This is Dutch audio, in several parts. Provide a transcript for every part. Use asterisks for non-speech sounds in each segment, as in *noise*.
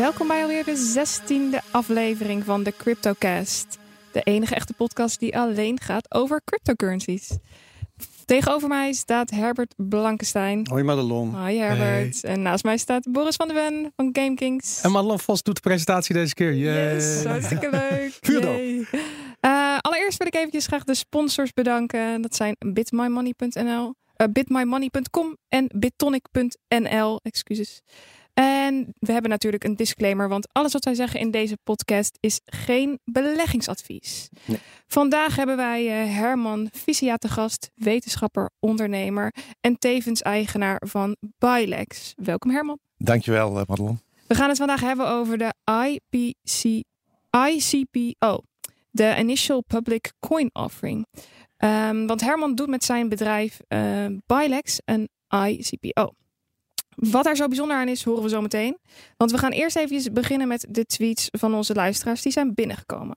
Welkom bij alweer de zestiende aflevering van de CryptoCast. De enige echte podcast die alleen gaat over cryptocurrencies. Tegenover mij staat Herbert Blankenstein. Hoi Madelon. Hoi Herbert. En naast mij staat Boris van der Ven van GameKings. En Madelon Vos doet de presentatie deze keer. Yay. Yes, hartstikke leuk. *laughs* Vuurdoop. Eh, allereerst wil ik eventjes graag de sponsors bedanken. Dat zijn bitmymoney.nl, eh, bitmymoney.com en bittonic.nl. Excuses. En we hebben natuurlijk een disclaimer, want alles wat wij zeggen in deze podcast is geen beleggingsadvies. Nee. Vandaag hebben wij eh, Herman Visia te gast, wetenschapper, ondernemer en tevens eigenaar van Bilex. Welkom Herman. Dankjewel, eh, Madelon. We gaan het vandaag hebben over de IPC, ICPO, de Initial Public Coin Offering. Ehm, want Herman doet met zijn bedrijf eh Bilex een ICPO. Wat daar zo bijzonder aan is, horen we zo meteen. Want we gaan eerst even beginnen met de tweets van onze luisteraars. Die zijn binnengekomen.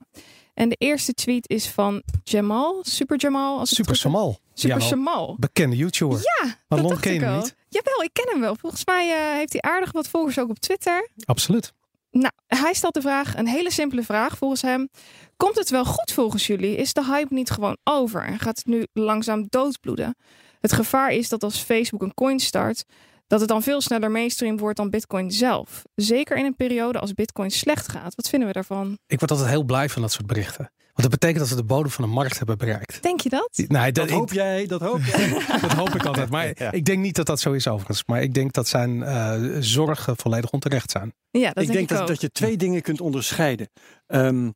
En de eerste tweet is van Jamal, Super Jamal. Als Super. Samal. Super Ja, Jamal. Bekende YouTuber. Ja, dat Madelon dacht ken je niet? Jawel, ik ken hem wel. Volgens mij eh, heeft hij aardig wat volgers ook op Twitter. Absoluut. Nou, hij stelt de vraag, een hele simpele vraag volgens hem. Komt het wel goed volgens jullie? Is de hype niet gewoon over en gaat het nu langzaam doodbloeden? Het gevaar is dat als Facebook een coin start, dat het dan veel sneller mainstream wordt dan Bitcoin zelf. Zeker in een periode als Bitcoin slecht gaat. Wat vinden we daarvan? Ik word altijd heel blij van dat soort berichten. Want dat betekent dat we de bodem van de markt hebben bereikt. Denk je dat? Nee, Dat ik- hoop jij, dat hoop *laughs* jij. dat hoop ik altijd. Maar *laughs* Ja. ik denk niet dat dat zo is overigens. Maar ik denk dat zijn eh, zorgen volledig onterecht zijn. Ja, dat ik denk ik dat, ook. dat je twee dingen kunt onderscheiden. Ehm,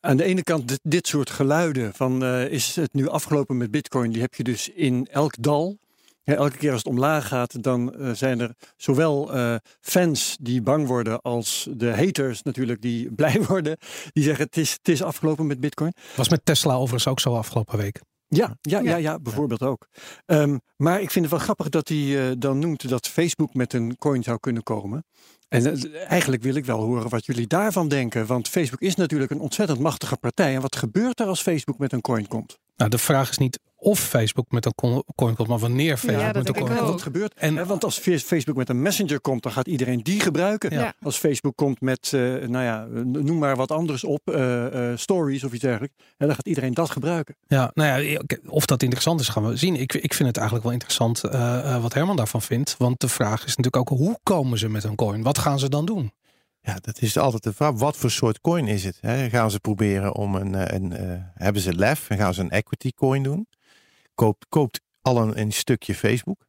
aan de ene kant dit, dit soort geluiden van eh, is het nu afgelopen met bitcoin, die heb je dus in elk dal. Ja, elke keer als het omlaag gaat, dan eh, zijn er zowel eh, fans die bang worden als de haters natuurlijk die *laughs* blij worden. Die zeggen het is, het is afgelopen met bitcoin. Was met Tesla overigens ook zo afgelopen week. Ja, ja, Ja. ja, ja, bijvoorbeeld ook. Ehm, maar ik vind het wel grappig dat hij eh, dan noemt dat Facebook met een coin zou kunnen komen. En eigenlijk wil ik wel horen wat jullie daarvan denken. Want Facebook is natuurlijk een ontzettend machtige partij. En wat gebeurt er als Facebook met een coin komt? Nou, de vraag is niet of Facebook met een coin komt, maar wanneer Facebook dat met een coin komt. Wat gebeurt? En- want als Facebook met een messenger komt, dan gaat iedereen die gebruiken. Ja. Als Facebook komt met, eh, nou ja, noem maar wat anders op, eh, eh, stories of iets dergelijks. hè, dan gaat iedereen dat gebruiken. Ja, nou ja, of dat interessant is, gaan we zien. Ik, ik vind het eigenlijk wel interessant eh, eh, wat Herman daarvan vindt. Want de vraag is natuurlijk ook, hoe komen ze met een coin? Wat gaan ze dan doen? Ja, dat is altijd de vraag. Wat voor soort coin is het? Hè? Gaan ze proberen om een, eh, een eh, hebben ze lef en gaan ze een equity coin doen? Koopt, koopt al een, stukje Facebook?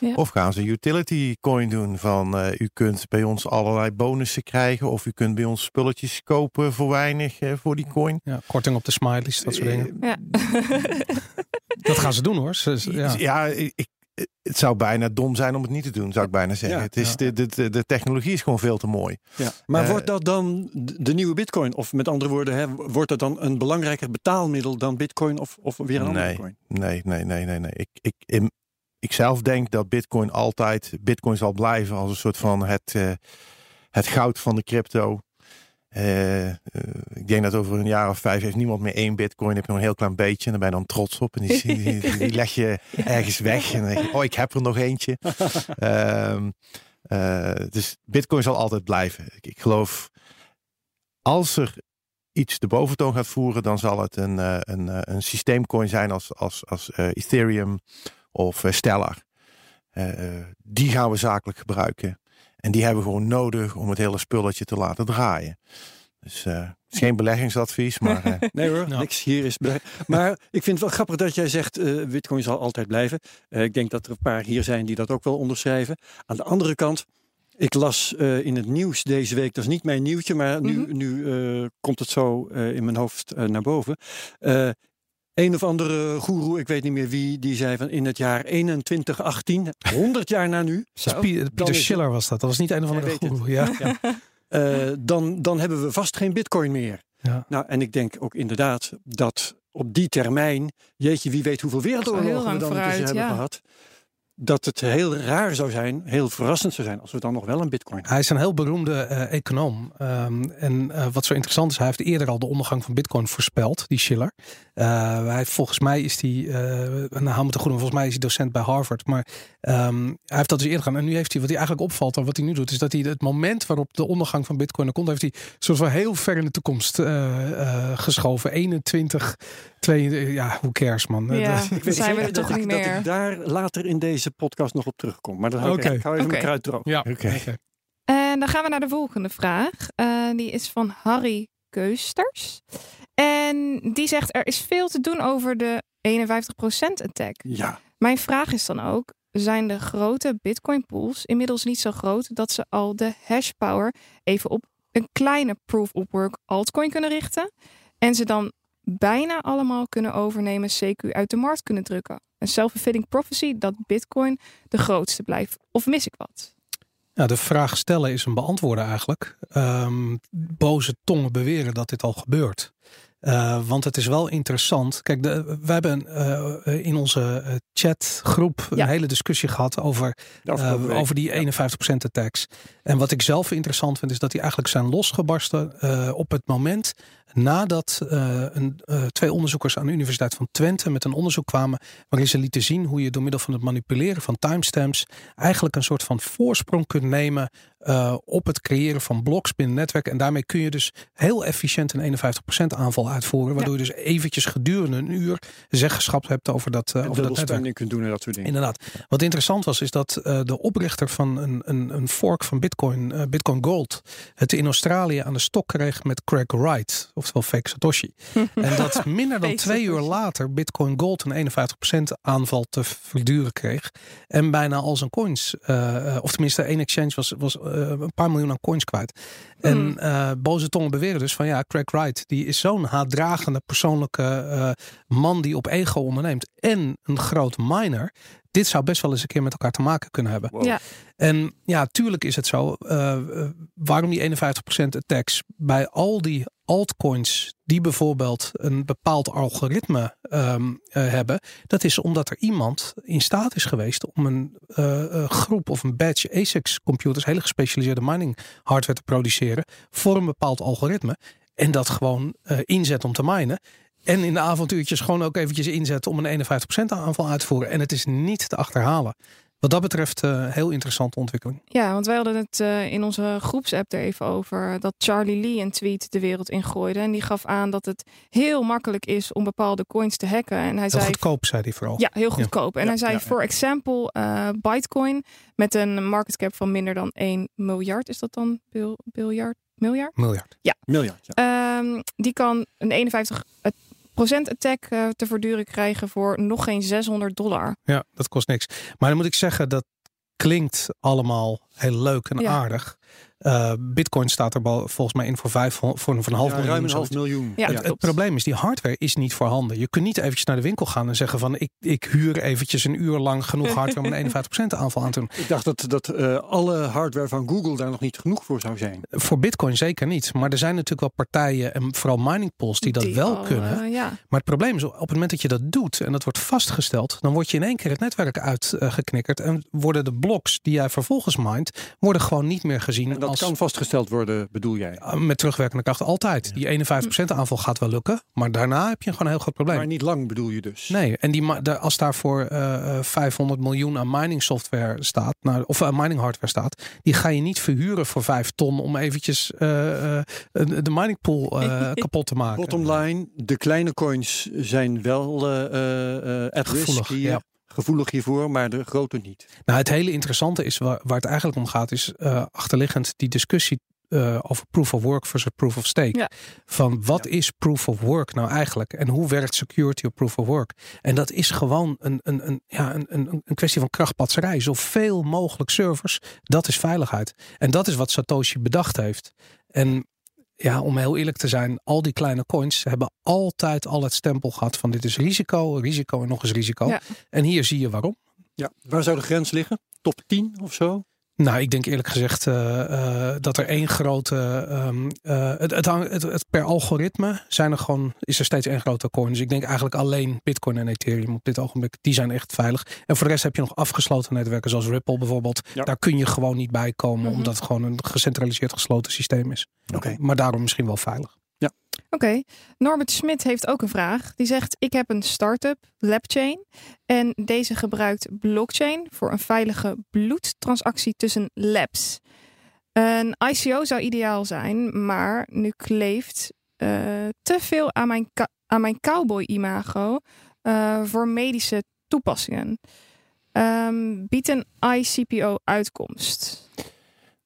Ja. Of gaan ze een utility coin doen van eh, u kunt bij ons allerlei bonussen krijgen of u kunt bij ons spulletjes kopen voor weinig voor die coin? Ja, korting op de smileys, dat soort dingen. Ja. *laughs* Dat gaan ze doen hoor. Ze- ze- ja. Ja, ik, het zou bijna dom zijn om het niet te doen, zou ik bijna zeggen. Ja, het is, ja. de, de, de, technologie is gewoon veel te mooi. Ja. Maar Eh, wordt dat dan de nieuwe bitcoin? Of met andere woorden, hè, wordt dat dan een belangrijker betaalmiddel dan bitcoin of, of weer een andere Nee. coin? Nee, nee, nee, nee, nee. Ik, ik, in- ik zelf denk dat Bitcoin altijd, Bitcoin zal blijven als een soort van het, eh, het goud van de crypto. Eh, eh, ik denk dat over een jaar of vijf heeft niemand meer één Bitcoin. Heb je nog een heel klein beetje en daar ben je dan trots op. En die, die, die- die leg je *laughs* ergens weg en dan denk je, oh, ik heb er nog eentje. *laughs* Ehm, eh, dus Bitcoin zal altijd blijven. Ik, ik geloof, als er iets de boventoon gaat voeren, dan zal het een, een, een systeemcoin zijn als, als, als Ethereum of Stellar. Die gaan we zakelijk gebruiken. En die hebben we gewoon nodig om het hele spulletje te laten draaien. Dus eh, het is geen beleggingsadvies, maar eh, *laughs* Nee hoor, Ja. niks hier is. Maar ik vind het wel grappig dat jij zegt, eh bitcoin zal altijd blijven. Eh, ik denk dat er een paar hier zijn die dat ook wel onderschrijven. Aan de andere kant, ik las eh, in het nieuws deze week, dat is niet mijn nieuwtje, maar nu, Mhm. nu eh, komt het zo eh, in mijn hoofd eh, naar boven. Een of andere goeroe, ik weet niet meer wie, die zei van in het jaar 2118, 100 jaar na nu, *laughs* Pieter Schiller was dat. Dat was niet een of andere goeroe. Ja. eh, dan, dan hebben we vast geen bitcoin meer. Ja. Nou, en ik denk ook inderdaad dat op die termijn, jeetje, wie weet hoeveel wereldoorlogen we dan vooruit, hebben ja. gehad. Dat het heel raar zou zijn, heel verrassend zou zijn, als we dan nog wel een bitcoin Hij is een heel beroemde eh, econoom. Ehm, en eh, wat zo interessant is, hij heeft eerder al de ondergang van Bitcoin voorspeld, die Schiller. Uh, hij, volgens mij is hij, uh, nou hou me te goed, volgens mij is hij docent bij Harvard. Maar um, hij heeft dat dus eerder gedaan. En nu heeft hij, wat hij eigenlijk opvalt en wat hij nu doet, is dat hij het moment waarop de ondergang van Bitcoin er komt, heeft hij soort van heel ver in de toekomst uh, geschoven. 21, 2, ja, hoe cares man. Ja, *laughs* ik weet zijn we er toch niet meer. Dat ik daar later in deze podcast nog op terugkom. Maar dan hou okay. ik, hou even okay. mijn kruid droog. Ja, oké. Okay. En dan gaan we naar de volgende vraag. die is van Harry Keusters. En die zegt er is veel te doen over de 51% attack. Ja. Mijn vraag is dan ook, zijn de grote Bitcoin pools inmiddels niet zo groot dat ze al de hash power even op een kleine proof of work altcoin kunnen richten en ze dan bijna allemaal kunnen overnemen, CQ uit de markt kunnen drukken? Een self-fulfilling prophecy dat Bitcoin de grootste blijft. Of mis ik wat? Ja, de vraag stellen is een beantwoorden eigenlijk. Um, boze tongen beweren dat dit al gebeurt. Uh, want het is wel interessant. Kijk, de, we hebben uh, in onze chatgroep ja. een hele discussie gehad over, uh, over die 51% attacks. En wat ik zelf interessant vind, is dat die eigenlijk zijn losgebarsten op het moment nadat uh, een, uh, twee onderzoekers aan de Universiteit van Twente met een onderzoek kwamen waarin ze lieten zien hoe je door middel van het manipuleren van timestamps eigenlijk een soort van voorsprong kunt nemen uh, op het creëren van bloks binnen netwerken. En daarmee kun je dus heel efficiënt een 51% aanval uitvoeren, waardoor je dus eventjes gedurende een uur zeggenschap hebt over dat, over dat netwerk. kunt doen en dat soort dingen. Inderdaad. Wat interessant was, is dat de oprichter van een, een, een fork van Bitcoin, Bitcoin Gold, het in Australië aan de stok kreeg met Craig Wright oftewel fake Satoshi. *laughs* en dat minder dan twee uur later Bitcoin Gold een 51% aanval te verduren kreeg. En bijna al zijn coins, uh, of tenminste één exchange was, was uh, een paar miljoen aan coins kwijt. En uh, boze tongen beweren dus van ja, Craig Wright, die is zo'n haatdragende persoonlijke man die op ego onderneemt. En een groot miner dit zou best wel eens een keer met elkaar te maken kunnen hebben. Ja. En ja, tuurlijk is het zo. Uh, waarom die 51% attacks bij al die altcoins die bijvoorbeeld een bepaald algoritme um, uh, hebben, dat is omdat er iemand in staat is geweest om een uh, groep of een batch ASICs computers, hele gespecialiseerde mining hardware te produceren voor een bepaald algoritme. En dat gewoon inzet om te minen. En in de avontuurtjes gewoon ook eventjes inzetten om een 51% aanval uit te voeren. En het is niet te achterhalen. Wat dat betreft uh, heel interessante ontwikkeling. Ja, want wij hadden het uh, in onze groepsapp er even over dat Charlie Lee een tweet de wereld ingooide. En die gaf aan dat het heel makkelijk is om bepaalde coins te hacken. En hij heel zei, goedkoop, zei hij vooral. Ja, heel goedkoop. En ja, hij zei, voor ja, example, uh, Bitcoin met een market cap van minder dan 1 miljard. Is dat dan bil, biljard? Miljard? Miljard. Ja. Miljard, ja. Um, die kan een 51 procent attack uh, te verduren krijgen voor nog geen 600 dollar. Ja, dat kost niks. Maar dan moet ik zeggen, dat klinkt allemaal heel leuk en ja. aardig. Uh, Bitcoin staat er volgens mij in voor, vijf, voor, voor een half ja, miljoen. Ruim een half miljoen. Ja, het, het, probleem is, die hardware is niet voorhanden. Je kunt niet eventjes naar de winkel gaan en zeggen van ik, ik huur eventjes een uur lang genoeg hardware om een *laughs* 51% aanval aan te doen. Ik dacht dat, dat uh, alle hardware van Google daar nog niet genoeg voor zou zijn. Voor Bitcoin zeker niet. Maar er zijn natuurlijk wel partijen en vooral mining pools die dat Die wel al, kunnen. uh, ja. Maar het probleem is, op het moment dat je dat doet en dat wordt vastgesteld, dan word je in één keer het netwerk uitgeknikkerd. en worden de bloks die jij vervolgens mindt, worden gewoon niet meer gezien En dat als kan vastgesteld worden, bedoel jij? Uh, met terugwerkende kracht altijd. Die 51% aanval gaat wel lukken, maar daarna heb je gewoon een heel groot probleem. Maar niet lang bedoel je dus? Nee, en die, als daarvoor uh, 500 miljoen aan mining software staat, nou, of aan mining hardware staat, die ga je niet verhuren voor 5 ton om eventjes uh, uh, de mining pool *laughs* kapot te maken. Bottom line, de kleine coins zijn wel uh, at risk ja. Gevoelig hiervoor, maar de grote niet. Nou, het hele interessante is waar, waar het eigenlijk om gaat, is uh, achterliggend die discussie uh, over proof of work versus proof of stake. Ja. Van wat Ja. is proof of work nou eigenlijk? En hoe werkt security op proof of work? En dat is gewoon een, een, een, ja, een, een, een kwestie van krachtpatserij. Zoveel mogelijk servers, dat is veiligheid. En dat is wat Satoshi bedacht heeft. En ja, om heel eerlijk te zijn, al die kleine coins hebben altijd al het stempel gehad van dit is risico, risico en nog eens risico. Ja. En hier zie je waarom. Ja. Waar zou de grens liggen? Top 10 of zo? Nou, ik denk eerlijk gezegd uh, uh, dat er één grote. Um, uh, het, het, hang- het, het per algoritme zijn er gewoon, is er steeds één grote coin. Dus ik denk eigenlijk alleen Bitcoin en Ethereum op dit ogenblik, die zijn echt veilig. En voor de rest heb je nog afgesloten netwerken zoals Ripple bijvoorbeeld. Ja. Daar kun je gewoon niet bij komen, Mhm. omdat het gewoon een gecentraliseerd gesloten systeem is. Oké. Maar daarom misschien wel veilig. Oké, Norbert Smit heeft ook een vraag. Die zegt: Ik heb een start-up, LabChain. En deze gebruikt blockchain voor een veilige bloedtransactie tussen labs. Een ICO zou ideaal zijn, maar nu kleeft uh, te veel aan mijn, aan mijn cowboy-imago uh, voor medische toepassingen. Um, biedt een ICPO uitkomst?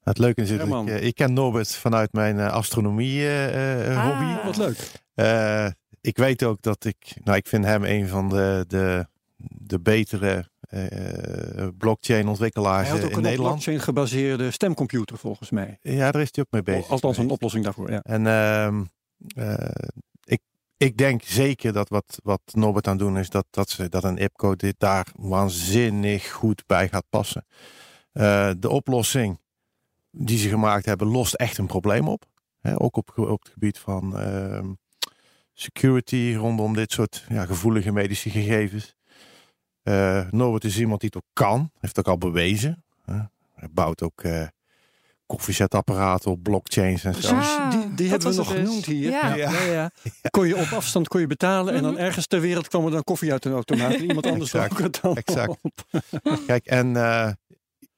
Het leuke is, ja, ik, ik, ken Norbert vanuit mijn astronomie uh, ah. hobby. Wat leuk. Uh, ik weet ook dat ik, nou ik vind hem een van de, de, de betere uh, blockchain ontwikkelaars in een Nederland. blockchain gebaseerde stemcomputer volgens mij. Ja, daar is hij ook mee bezig. Althans een oplossing daarvoor, ja. En uh, ik, ik denk zeker dat wat, wat Norbert aan het doen is, dat, dat, ze, dat een IPCO dit daar waanzinnig goed bij gaat passen. de oplossing die ze gemaakt hebben, lost echt een probleem op. ook op, op het gebied van ehm, security rondom dit soort ja, gevoelige medische gegevens. Uh, Norbert is iemand die het ook kan, heeft ook al bewezen. Hij bouwt ook uh, koffiezetapparaten op blockchains en zo. Ah, die, die hebben we nog dus. genoemd hier. Ja. Ja. ja. Kon je op afstand kon je betalen en dan mhm. ergens ter wereld kwam er dan koffie uit een automaat. Iemand anders exact, het dan exact. Kijk, en uh,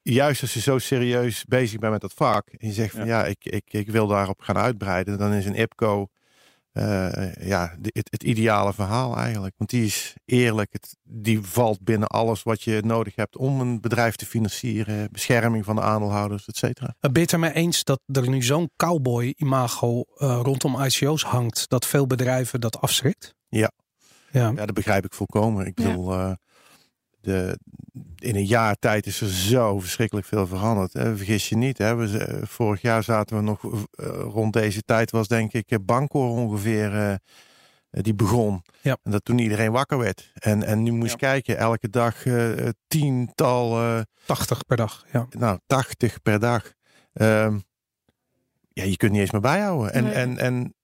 juist als je zo serieus bezig bent met dat vak en je zegt van ja, ik, ik, ik wil daarop gaan uitbreiden, dan is een IPCO uh, ja, het, het, ideale verhaal eigenlijk. Want die is eerlijk, het, die valt binnen alles wat je nodig hebt om een bedrijf te financieren, bescherming van de aandeelhouders, et cetera. Ben je het er mee eens dat er nu zo'n cowboy-imago uh, rondom ICO's hangt, dat veel bedrijven dat afschrikt? Ja. Ja. ja, dat begrijp ik volkomen. Ik wil uh, de, in een jaar tijd is er zo verschrikkelijk veel veranderd. Hè. Vergis je niet. Hè. We, vorig jaar zaten we nog uh, rond deze tijd was denk ik eh, Bancor ongeveer uh, die begon. Ja. En dat toen iedereen wakker werd. En, en nu moest je kijken, elke dag uh, tiental... 80 per dag. Ja. Nou, 80 per dag. Um, ja, je kunt niet eens meer bijhouden. En, nee. en, en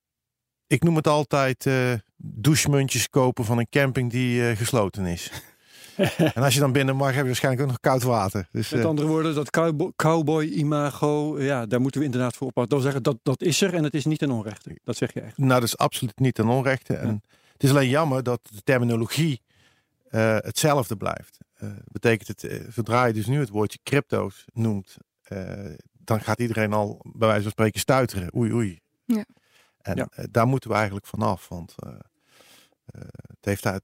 ik noem het altijd douchemuntjes kopen van een camping die gesloten is. En als je dan binnen mag, heb je waarschijnlijk ook nog koud water. Dus, Met uh, andere woorden, dat cowboy-imago, ja, daar moeten we inderdaad voor oppassen. Dat, zeggen, dat, dat is er en het is niet ten onrechte. Dat zeg je echt. Nou, dat is absoluut niet ten onrechte. En het is alleen jammer dat de terminologie uh, hetzelfde blijft. Uh, betekent het, zodra je dus nu het woordje crypto's noemt, dan gaat iedereen al bij wijze van spreken stuiteren. Oei, oei. Ja. En ja. daar moeten we eigenlijk vanaf. Want het heeft daar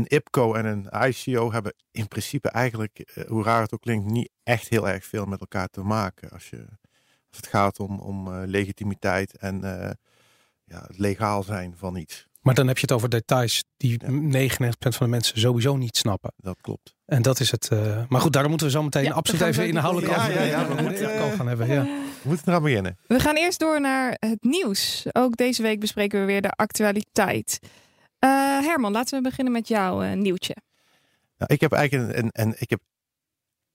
een IPCO en een ICO hebben in principe eigenlijk, eh, hoe raar het ook klinkt, niet echt heel erg veel met elkaar te maken. Als, je, als het gaat om, om uh, legitimiteit en uh, ja, het legaal zijn van iets. Maar dan heb je het over details die ja. 99% van de mensen sowieso niet snappen. Dat klopt. En dat is het. Uh, maar goed, daar moeten we zo meteen ja, absoluut even inhoudelijk over ja, ja, we moeten, gaan hebben. Ja. We moeten eraan beginnen. We gaan eerst door naar het nieuws. Ook deze week bespreken we weer de actualiteit. Uh, Herman, laten we beginnen met jouw uh, nieuwtje. Nou, ik heb eigenlijk een, een, een, ik heb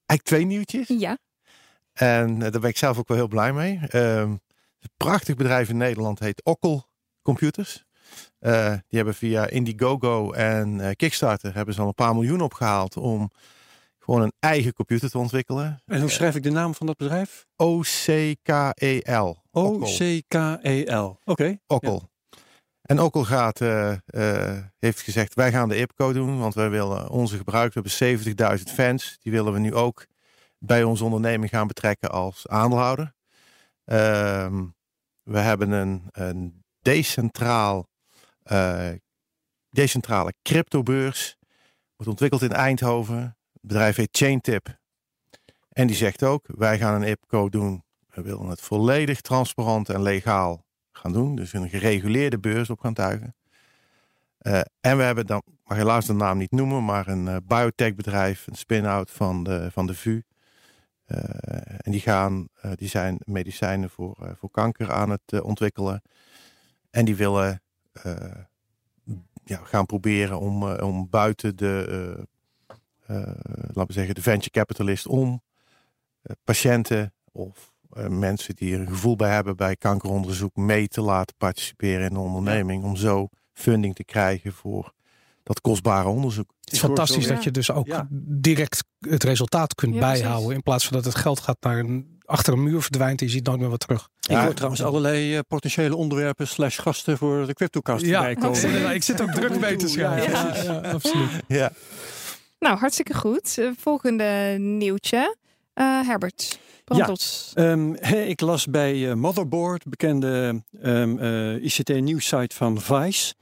eigenlijk twee nieuwtjes. Ja. En uh, daar ben ik zelf ook wel heel blij mee. Een prachtig bedrijf in Nederland heet Okkel Computers. die hebben via Indiegogo en Kickstarter hebben ze al een paar miljoen opgehaald om gewoon een eigen computer te ontwikkelen. En hoe schrijf ik de naam van dat bedrijf? O-C-K-E-L. O-C-K-E-L. Oké. Okay. Okkel. En gaat, uh, uh, heeft gezegd, wij gaan de IPCO doen, want wij willen onze gebruikers, hebben 70.000 fans, die willen we nu ook bij onze onderneming gaan betrekken als aandeelhouder. Uh, we hebben een, een decentraal, uh, decentrale cryptobeurs, wordt ontwikkeld in Eindhoven. Het bedrijf heet Chaintip. En die zegt ook, wij gaan een IPCO doen. We willen het volledig transparant en legaal gaan doen. Dus een gereguleerde beurs op gaan tuigen. Uh, en we hebben dan, mag helaas de naam niet noemen, maar een uh, biotechbedrijf, een spin-out van de, van de VU. Uh, en die, gaan, die zijn medicijnen voor, voor kanker aan het ontwikkelen. En die willen ja, gaan proberen om, om buiten de, laten we zeggen, de venture capitalist om patiënten of mensen die er een gevoel bij hebben bij kankeronderzoek mee te laten participeren in de onderneming. Om zo funding te krijgen voor dat kostbare onderzoek. Het is fantastisch dat je dus ook direct het resultaat kunt bijhouden. In plaats van dat het geld gaat naar een achter een muur verdwijnt en je ziet nooit meer wat terug. Ik hoor trouwens allerlei uh, potentiële onderwerpen slash gasten voor de CryptoCast ja, komen. ik zit ook druk mee te schrijven. Ja. Ja, ja, absoluut. Ja. Nou, hartstikke goed. Uh, volgende nieuwtje. Uh, Herbert, ja, um, ik las bij Motherboard, bekende um, ICT-nieuwssite van Vice,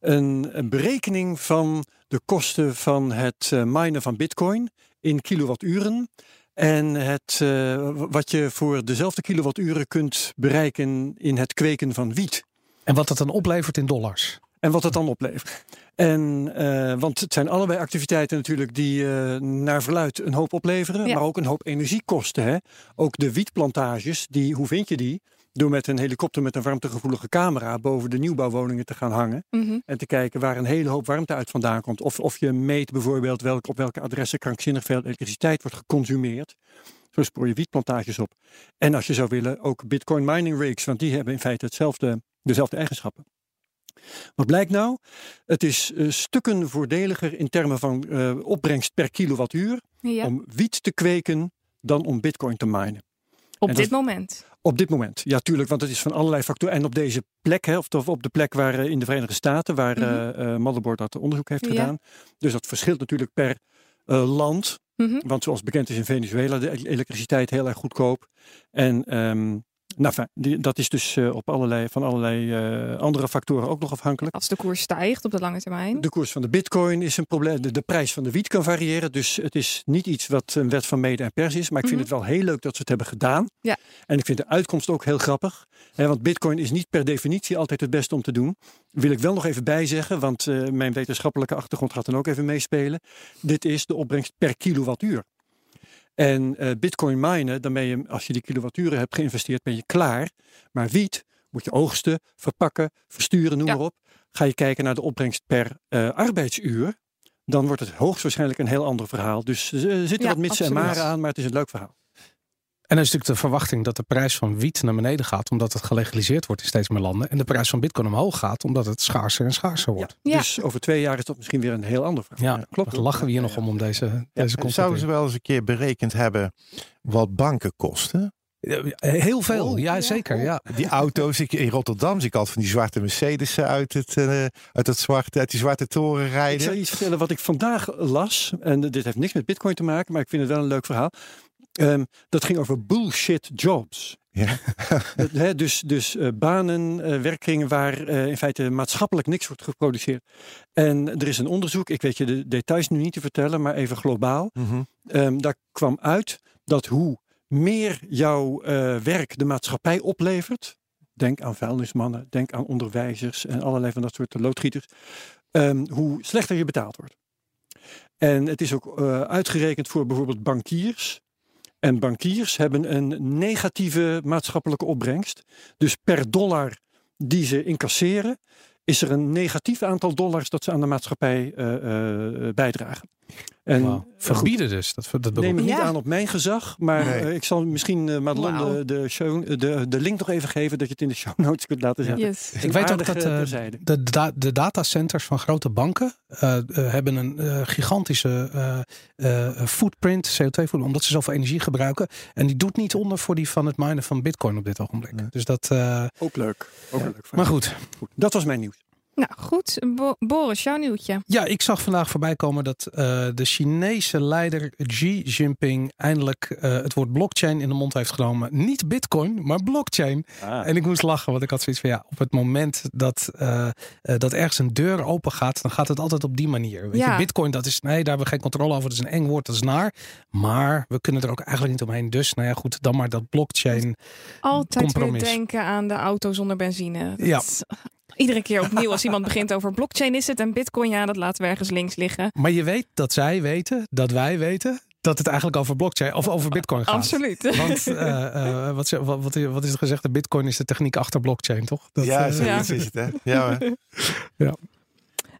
een, een, berekening van de kosten van het minen van Bitcoin in kilowatturen. En het, uh, wat je voor dezelfde kilowatturen kunt bereiken in het kweken van wiet. En wat dat dan oplevert in dollars. En wat het dan oplevert. En, uh, want het zijn allebei activiteiten natuurlijk die uh, naar verluid een hoop opleveren, ja. maar ook een hoop energie kosten. Hè? Ook de wietplantages, die, hoe vind je die? Door met een helikopter met een warmtegevoelige camera boven de nieuwbouwwoningen te gaan hangen. Mm -hmm. En te kijken waar een hele hoop warmte uit vandaan komt. Of, of je meet bijvoorbeeld welk, op welke adressen krankzinnig veel elektriciteit wordt geconsumeerd. Zo spoor je wietplantages op. En als je zou willen, ook bitcoin mining rigs. Want die hebben in feite hetzelfde, dezelfde eigenschappen. Wat blijkt nou? Het is uh, stukken voordeliger in termen van uh, opbrengst per kilowattuur. Ja. Om wiet te kweken dan om bitcoin te minen. Op En dit dat- moment. Op dit moment, ja, tuurlijk, want het is van allerlei factoren. En op deze plek, hè, of op de plek waar eh, in de Verenigde Staten, waar eh, eh, Motherboard dat onderzoek heeft. Ja. gedaan. Dus dat verschilt natuurlijk per eh, land. Mhm. Want zoals bekend is in Venezuela de el- elektriciteit heel erg goedkoop. En ehm, nou, fijn, die, dat is dus eh, op allerlei, van allerlei eh, andere factoren ook nog afhankelijk. Als de koers stijgt op de lange termijn. De koers van de bitcoin is een probleem. De, de prijs van de wiet kan variëren. Dus het is niet iets wat een wet van mede en pers is. Maar ik vind Mhm. het wel heel leuk dat ze het hebben gedaan. Ja. En ik vind de uitkomst ook heel grappig. Hè, want bitcoin is niet per definitie altijd het beste om te doen. Wil ik wel nog even bijzeggen. Want eh, mijn wetenschappelijke achtergrond gaat dan ook even meespelen. Dit is de opbrengst per kilowattuur. En eh, bitcoin minen, dan ben je, als je die kilowatturen hebt geïnvesteerd, ben je klaar. Maar wiet moet je oogsten, verpakken, versturen, noem Ja. maar op. Ga je kijken naar de opbrengst per eh, arbeidsuur, dan wordt het hoogstwaarschijnlijk een heel ander verhaal. Dus er zitten Ja, wat mitsen en maren aan, maar het is een leuk verhaal. En dan is natuurlijk de verwachting dat de prijs van wiet naar beneden gaat, omdat het gelegaliseerd wordt in steeds meer landen. En de prijs van bitcoin omhoog gaat, omdat het schaarser en schaarser wordt. Ja. Dus over twee jaar is dat misschien weer een heel ander verhaal. Ja, klopt. Dan lachen we hier nog om, om deze, deze En zouden ze wel eens een keer berekend hebben wat banken kosten? Heel veel, Oh, ja, ja. zeker. Ja. Die auto's, ik, in Rotterdam zie ik altijd van die zwarte Mercedes uit, het, eh, uit, het zwarte, uit die zwarte toren Ik zal je rijden. iets vertellen wat ik vandaag las. En dit heeft niks met bitcoin te maken, maar ik vind het wel een leuk verhaal. Ehm, dat ging over bullshit jobs. Ja. Dat, hè, dus dus eh, banen, eh, werkkringen waar eh, in feite maatschappelijk niks wordt geproduceerd. En er is een onderzoek, ik weet je de details nu niet te vertellen, maar even globaal. Mhm. Ehm, daar kwam uit dat hoe meer jouw werk de maatschappij oplevert. Denk aan vuilnismannen, denk aan onderwijzers en allerlei van dat soort loodgieters. ehm, hoe slechter je betaald wordt. En het is ook uitgerekend voor bijvoorbeeld bankiers. En bankiers hebben een negatieve maatschappelijke opbrengst. Dus per dollar die ze incasseren, is er een negatief aantal dollars dat ze aan de maatschappij eh, eh, bijdragen. En eh, Verbieden dus. Dat, dat neem ik. het niet Ja. aan op mijn gezag, maar Nee. eh, ik zal misschien uh, Madelon de, de, show, de, de link nog even geven dat je het in de show *laughs* notes kunt laten zetten. Yes. Ik weet ook dat eh, de, da- de datacenters van grote banken eh, eh, hebben een eh, gigantische eh, eh, footprint, CO2-footprint, omdat ze zoveel energie gebruiken. En die doet niet onder voor die van het minen van bitcoin op dit ogenblik. Nee. Dus dat, eh, Ook leuk. Ook leuk maar. Goed, Dat was mijn nieuws. Nou goed, Bo- Boris, jouw nieuwtje. Ja, ik zag vandaag voorbij komen dat eh, de Chinese leider Xi Jinping eindelijk eh, het woord blockchain in de mond heeft genomen. Niet bitcoin, maar blockchain. En ik moest lachen, want ik had zoiets van ja, op het moment dat, eh, dat ergens een deur open gaat, dan gaat het altijd op die manier. Weet Ja. je, bitcoin, dat is, nee, daar hebben we geen controle over. Dat is een eng woord, dat is naar. Maar we kunnen er ook eigenlijk niet omheen. Dus, nou ja, goed, dan maar dat blockchain. Altijd Compromis. weer denken aan de auto zonder benzine. Dat Ja. is- Iedere keer opnieuw als iemand begint over blockchain is het en bitcoin, ja, dat laten we ergens links liggen. Maar je weet dat zij weten, dat wij weten, dat het eigenlijk over blockchain of over bitcoin gaat. Absoluut. Want eh, eh, wat, wat, wat, wat is er gezegd? De bitcoin is de techniek achter blockchain, toch? Dat, ja, Ja. is het, hè? Ja, hoor.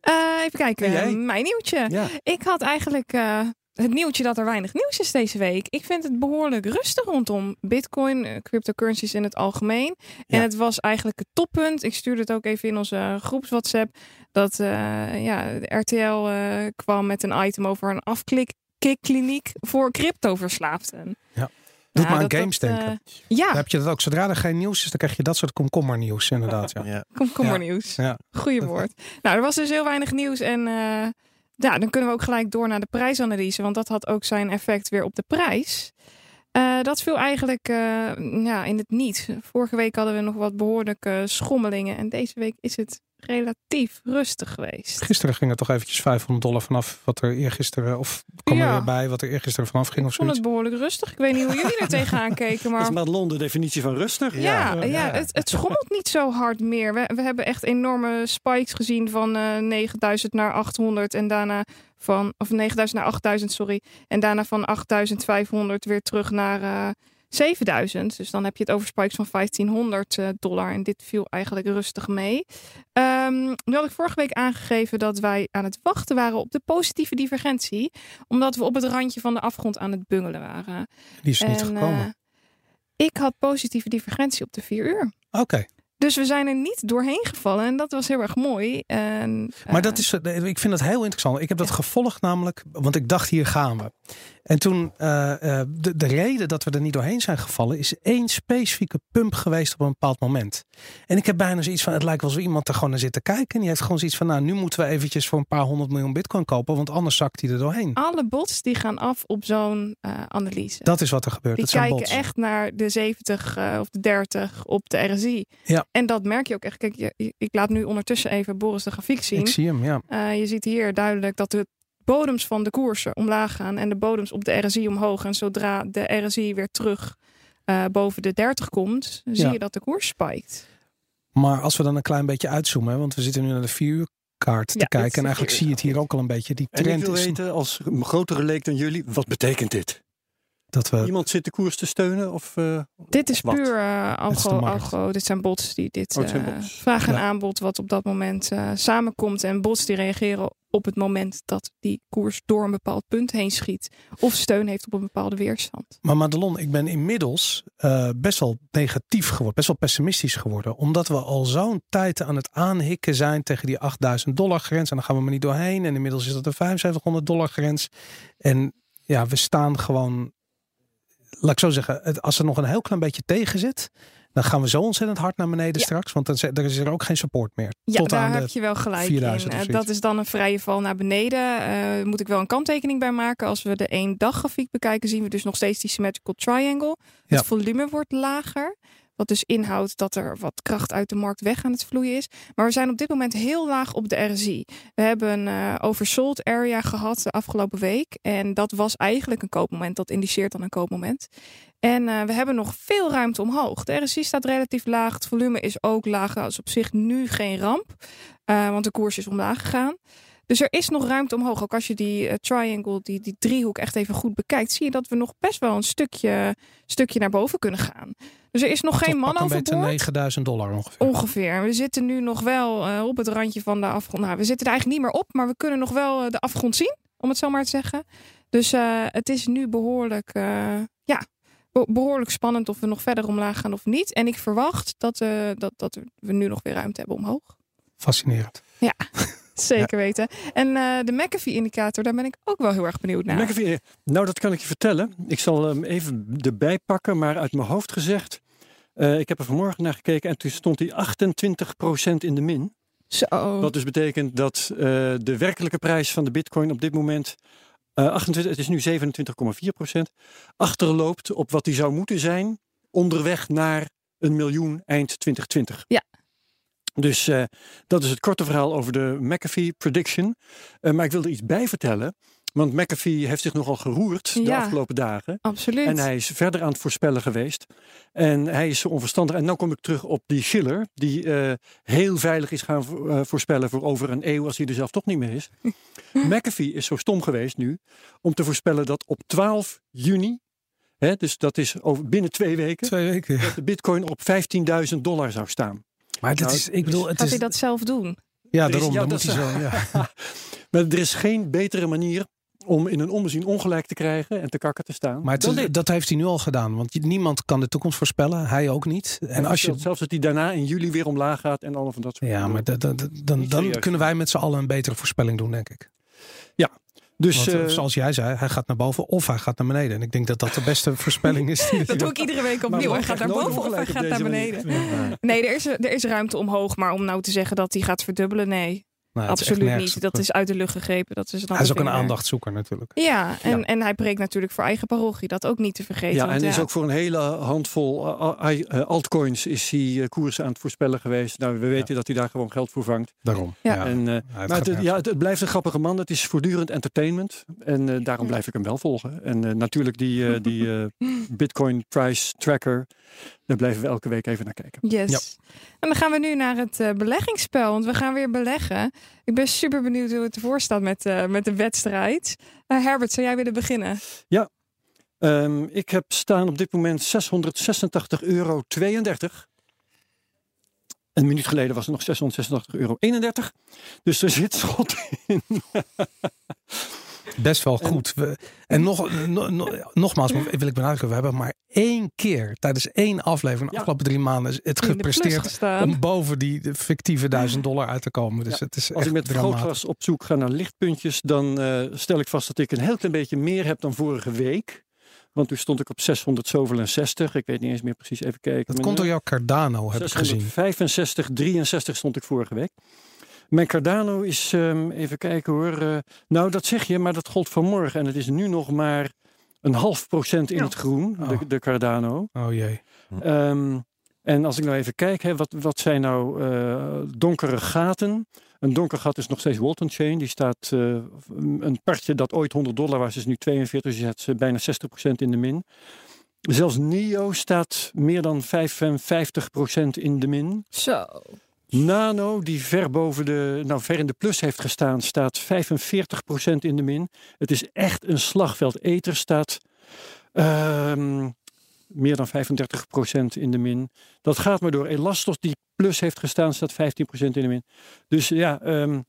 Eh, even kijken, mijn nieuwtje. Ja. Ik had eigenlijk eh, het nieuwtje dat er weinig nieuws is deze week. Ik vind het behoorlijk rustig rondom bitcoin, eh, cryptocurrencies in het algemeen. En Ja. het was eigenlijk het toppunt. Ik stuurde het ook even in onze groeps WhatsApp. Dat eh, ja, de RTL eh, kwam met een item over een afklikkliniek voor cryptoverslaafden. Doet Ja, maar aan dat- games dat, denken. eh, ja, Dan heb je dat ook. Zodra er geen nieuws is, dan krijg je dat soort komkommernieuws inderdaad. Ja. *laughs* Ja. komkommernieuws. Ja. Goeie woord. Nou, er was dus heel weinig nieuws. En eh, ja, dan kunnen we ook gelijk door naar de prijsanalyse. Want dat had ook zijn effect weer op de prijs. Eh, dat viel eigenlijk eh, ja, in het niet. Vorige week hadden we nog wat behoorlijke schommelingen. En deze week is het relatief rustig geweest. Gisteren ging er toch eventjes 500 dollar vanaf wat er eergisteren, of kwam er Ja. weer bij wat er eergisteren vanaf ging Ik of vond het behoorlijk rustig. Ik weet niet hoe jullie er *laughs* tegenaan keken. Maar is Madelon de definitie van rustig. Ja, ja, Ja. Het, het schommelt niet zo hard meer. We, we hebben echt enorme spikes gezien van eh 9000 naar 800 en daarna van, of 9000 naar 8000, sorry. En daarna van 8500 weer terug naar eh 7000. Dus dan heb je het over spikes van 1500 eh, dollar. En dit viel eigenlijk rustig mee. Ehm, nu had ik vorige week aangegeven dat wij aan het wachten waren op de positieve divergentie. Omdat we op het randje van de afgrond aan het bungelen waren. Die is niet En, gekomen. eh, ik had positieve divergentie op de 4 uur. Oké, Dus we zijn er niet doorheen gevallen en dat was heel erg mooi. En, maar eh, dat is, eh, ik vind dat heel interessant. Ik heb dat gevolgd namelijk, want ik dacht hier gaan we. En toen, eh, eh, de, de reden dat we er niet doorheen zijn gevallen, is één specifieke pump geweest op een bepaald moment. En ik heb bijna zoiets van, het lijkt wel zo iemand er gewoon naar zit te kijken. En die heeft gewoon zoiets van, nou nu moeten we eventjes voor een paar honderd miljoen bitcoin kopen, want anders zakt hij er doorheen. alle bots die gaan af op zo'n eh, analyse. Dat is wat er gebeurt. die zijn kijken bots. echt naar de 70 eh, of de 30 op de RSI. Ja. En dat merk je ook echt. Kijk, je- ik laat nu ondertussen even Boris de grafiek zien. Ik zie hem, ja. Eh, je ziet hier duidelijk dat de bodems van de koersen omlaag gaan en de bodems op de RSI omhoog. En zodra de RSI weer terug eh, boven de 30 komt, zie Ja. je dat de koers spijkt. Maar als we dan een klein beetje uitzoomen, hè, want we zitten nu naar de vier uur kaart te Ja, kijken. En eigenlijk zie je het hier ook al een beetje. Die En ik trend wil is weten, als grotere leek dan jullie, wat betekent dit? Dat we. Iemand zit de koers te steunen? Of, eh, Dit is Wat? puur eh de algo, markt. algo. Dit zijn bots die dit Oh, eh, bots. vraag en Ja. aanbod wat op dat moment eh, samenkomt. En bots die reageren op het moment dat die koers door een bepaald punt heen schiet. Of steun heeft op een bepaalde weerstand. Maar Madelon, ik ben inmiddels eh, best wel negatief geworden, best wel pessimistisch geworden. Omdat we al zo'n tijd aan het aanhikken zijn tegen die 8000 dollar grens. En dan gaan we maar niet doorheen. En inmiddels is dat de 7500 dollar grens. En ja, we staan gewoon, laat ik zo zeggen, het- als er nog een heel klein beetje tegen zit. Dan gaan we zo ontzettend hard naar beneden Ja. straks. Want dan, er is er ook geen support meer. Ja, Tot daar aan heb je wel gelijk 4000 in. Eh, dat is dan een vrije val naar beneden. Eh moet ik wel een kanttekening bij maken. Als we de één dag grafiek bekijken, zien we dus nog steeds die symmetrical triangle. Ja. Het volume wordt lager. Wat dus inhoudt dat er wat kracht uit de markt weg aan het vloeien is. Maar we zijn op dit moment heel laag op de RSI. We hebben een eh, oversold area gehad de afgelopen week. En dat was eigenlijk een koopmoment. Dat indiceert dan een koopmoment. En eh, we hebben nog veel ruimte omhoog. De RSI staat relatief laag. Het volume is ook laag. Dat is op zich nu geen ramp. eh, want de koers is omlaag gegaan. Dus er is nog ruimte omhoog. Ook als je die eh, triangle, die, die driehoek echt even goed bekijkt, zie je dat we nog best wel een stukje, stukje naar boven kunnen gaan. Dus er is nog geen man pak een beetje overboord. 9000 dollar ongeveer. Ongeveer. We zitten nu nog wel eh, op het randje van de afgrond. Nou, we zitten er eigenlijk niet meer op, maar we kunnen nog wel eh, de afgrond zien, om het zo maar te zeggen. Dus het is nu behoorlijk, eh, ja, be- behoorlijk spannend of we nog verder omlaag gaan of niet. En ik verwacht dat, dat, dat we nu nog weer ruimte hebben omhoog. Fascinerend. *laughs* *laughs* Zeker weten. En eh, de McAfee-indicator, daar ben ik ook wel heel erg benieuwd naar. McAfee, nou, dat kan ik je vertellen. Ik zal hem even erbij pakken, maar uit mijn hoofd gezegd. eh, ik heb er vanmorgen naar gekeken en toen stond hij 28% in de min. Zo. Wat dus betekent dat eh, de werkelijke prijs van de bitcoin op dit moment, eh 28, het is nu 27,4%, achterloopt op wat die zou moeten zijn onderweg naar een miljoen eind 2020. Ja. Dus eh, dat is het korte verhaal over de McAfee prediction. Eh, maar ik wil er iets bij vertellen. Want McAfee heeft zich nogal geroerd de Ja. afgelopen dagen. Absoluut. En hij is verder aan het voorspellen geweest. En hij is zo onverstandig. En nu kom ik terug op die Schiller, die eh, heel veilig is gaan vo- voorspellen voor over een eeuw, als hij er zelf toch niet meer is. *laughs* McAfee is zo stom geweest nu om te voorspellen dat op 12 juni, hè, dus dat is over binnen twee weken, Twee weken. dat de Bitcoin op 15.000 dollar zou staan. Maar dat Nou, is, ik bedoel, het Gaat is. hij dat zelf doen? Ja, Er is- daarom. ja, dan dat moet hij zo. Ja. *laughs* Maar er is geen betere manier om in een ommezien ongelijk te krijgen en te kakken te staan. Maar het dan is- dit. dat heeft hij nu al gedaan. Want niemand kan de toekomst voorspellen. Hij ook niet. En als je. zelfs dat hij daarna in juli weer omlaag gaat en allemaal van dat soort Ja, dingen. maar da- da- da- dan, dan serieus. kunnen wij met z'n allen een betere voorspelling doen, denk ik. Dus Want, eh, zoals jij zei, hij gaat naar boven of hij gaat naar beneden. En ik denk dat dat de beste *laughs* voorspelling is. Die Dat doe ik iedere week opnieuw. Hij gaat naar boven of hij gaat naar beneden. Nee, er is, er is ruimte omhoog. Maar om nou te zeggen dat hij gaat verdubbelen, nee. Nee, echt absoluut niet. Dat is uit de lucht gegrepen. Dat is Hij is ook een aandachtzoeker natuurlijk. Ja, en, Ja. en hij preekt natuurlijk voor eigen parochie. Dat ook niet te vergeten. ja, en is ook voor een hele handvol eh, eh, eh, altcoins is hij eh, koers aan het voorspellen geweest. Nou, we weten dat hij daar gewoon geld voor vangt. Daarom. Ja. En, eh, maar het, ja, het, het blijft een grappige man. Het is voortdurend entertainment. En eh, daarom blijf ik hem wel volgen. En eh, natuurlijk die, eh, die eh, *laughs* Bitcoin Price Tracker. Daar blijven we elke week even naar kijken. Yes. Ja. En dan gaan we nu naar het eh, beleggingsspel. Want we gaan weer beleggen. Ik ben super benieuwd hoe het ervoor staat met, eh, met de wedstrijd. Eh, Herbert, zou jij willen beginnen? Ehm, ik heb staan op dit moment 686,32 euro. Een minuut geleden was het nog 686,31 euro. Dus er zit schot in. *laughs* Best wel goed. We- en nog, no- no- nogmaals wil ik benadrukken. We hebben maar één keer tijdens één aflevering de Ja. afgelopen drie maanden het gepresteerd om boven die fictieve duizend dollar uit te komen. Dus Ja, het is Als ik met vergrootglas op zoek ga naar lichtpuntjes, dan eh, stel ik vast dat ik een heel klein beetje meer heb dan vorige week. Want toen stond ik op 600 zoveel en 60. Ik weet niet eens meer precies even kijken. Dat komt door jouw Cardano, heb ik gezien. 665, 63 stond ik vorige week. Mijn Cardano is, ehm, even kijken hoor. eh, nou, dat zeg je, maar dat gold vanmorgen. En het is nu nog maar een half procent in Ja. het groen, Oh. de, de Cardano. Oh jee. Ehm, en als ik nou even kijk, hè, wat, wat zijn nou eh, donkere gaten? Een donker gat is nog steeds Walton Chain. Die staat, eh, een partje dat ooit 100 dollar was, is nu 42. Dus je zet ze bijna 60% in de min. Zelfs NIO staat meer dan 55% in de min. Zo. Nano, die ver boven de, nou ver in de plus heeft gestaan, staat 45% in de min. Het is echt een slagveld. Ether staat ehm, meer dan 35% in de min. Dat gaat maar door. Elastos, die plus heeft gestaan, staat 15% in de min. Dus ja, ehm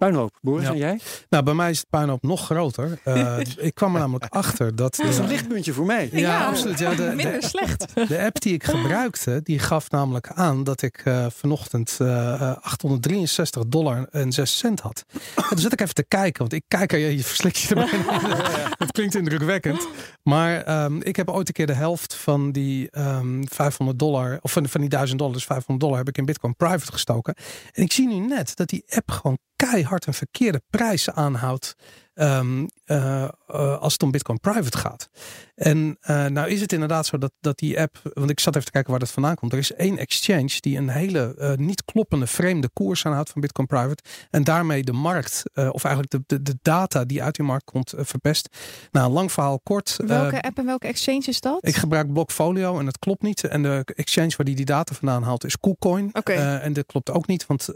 puinhoop. Boris, Ja. en jij? Nou, bij mij is het puinhoop nog groter. Eh, *laughs* ik kwam er namelijk achter dat... Dat is een lichtpuntje voor mij. Ja, Ja. absoluut. Ja, de, Minder de, slecht. de app die ik gebruikte, die gaf namelijk aan dat ik eh, vanochtend eh, 863 dollar en 6 cent had. En toen zat ik even te kijken, want ik kijk er, je, je verslikt je er bijna. *laughs* *laughs* Het klinkt indrukwekkend. Maar ehm, ik heb ooit een keer de helft van die ehm 500 dollar, of van, van die 1000 dollar, dus 500 dollar, heb ik in Bitcoin private gestoken. En ik zie nu net dat die app gewoon keihard een verkeerde prijs aanhoudt. Ehm, eh, eh, als het om Bitcoin private gaat. En eh, nou is het inderdaad zo dat, dat die app, want ik zat even te kijken waar dat vandaan komt. Er is één exchange die een hele niet kloppende vreemde koers aanhoudt van Bitcoin private. En daarmee de markt, of eigenlijk de, de, de data die uit die markt komt, verpest. Nou, lang verhaal kort. Welke app en welke exchange is dat? ik gebruik Blockfolio en dat klopt niet. En de exchange waar die die data vandaan haalt is KuCoin. Oké. En dat klopt ook niet, want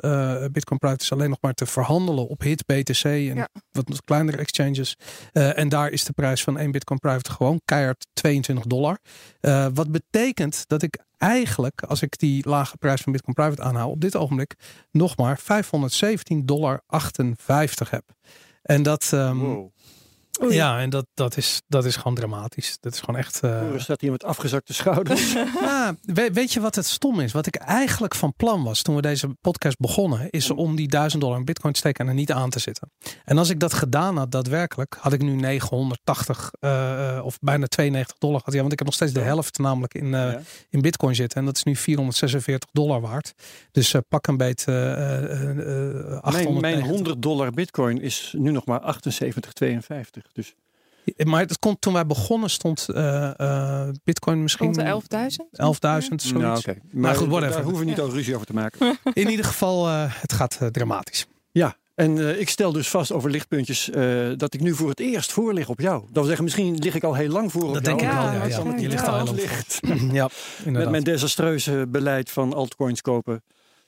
Bitcoin Private is alleen nog maar te verhandelen op HIT, BTC en Ja. wat kleinere exchanges. Eh, en daar is de prijs van één Bitcoin Private gewoon keihard 22 dollar. Eh, wat betekent dat ik eigenlijk, als ik die lage prijs van Bitcoin Private aanhoud, op dit ogenblik nog maar 517 dollar 58 heb. En dat, Wow. Oei. ja, en dat, dat, is, dat is gewoon dramatisch. Dat is gewoon echt. eh, Boris staat hier met afgezakte schouders. nou, *laughs* *laughs* we- weet je wat het stom is? Wat ik eigenlijk van plan was toen we deze podcast begonnen, is om die 1000 dollar in bitcoin te steken en er niet aan te zitten. En als ik dat gedaan had, daadwerkelijk, had ik nu 980 eh, of bijna 92 dollar gehad. Ja, want ik heb nog steeds de helft namelijk in, eh, Ja. in bitcoin zitten. En dat is nu 446 dollar waard. Dus eh, pak een beetje eh, eh, eh, 890. Mijn, mijn 100 dollar bitcoin is nu nog maar 78,52. Dus Maar het komt, toen wij begonnen stond eh, eh, bitcoin misschien Rond de 11.000? 11.000, zoiets. nou, oké. Maar goed, whatever. daar hoeven we niet al ruzie over te maken. *laughs* In ieder geval, eh, het gaat dramatisch. Ja, en eh, ik stel dus vast over lichtpuntjes eh, dat ik nu voor het eerst voor lig op jou. Dat wil zeggen, misschien lig ik al heel lang voor op Dat jou. denk ik Ja, wel. Ja, ja. waarschijnlijk Je ligt al heel lang. licht. *clears throat* ja, Met inderdaad. mijn desastreuze beleid van altcoins kopen.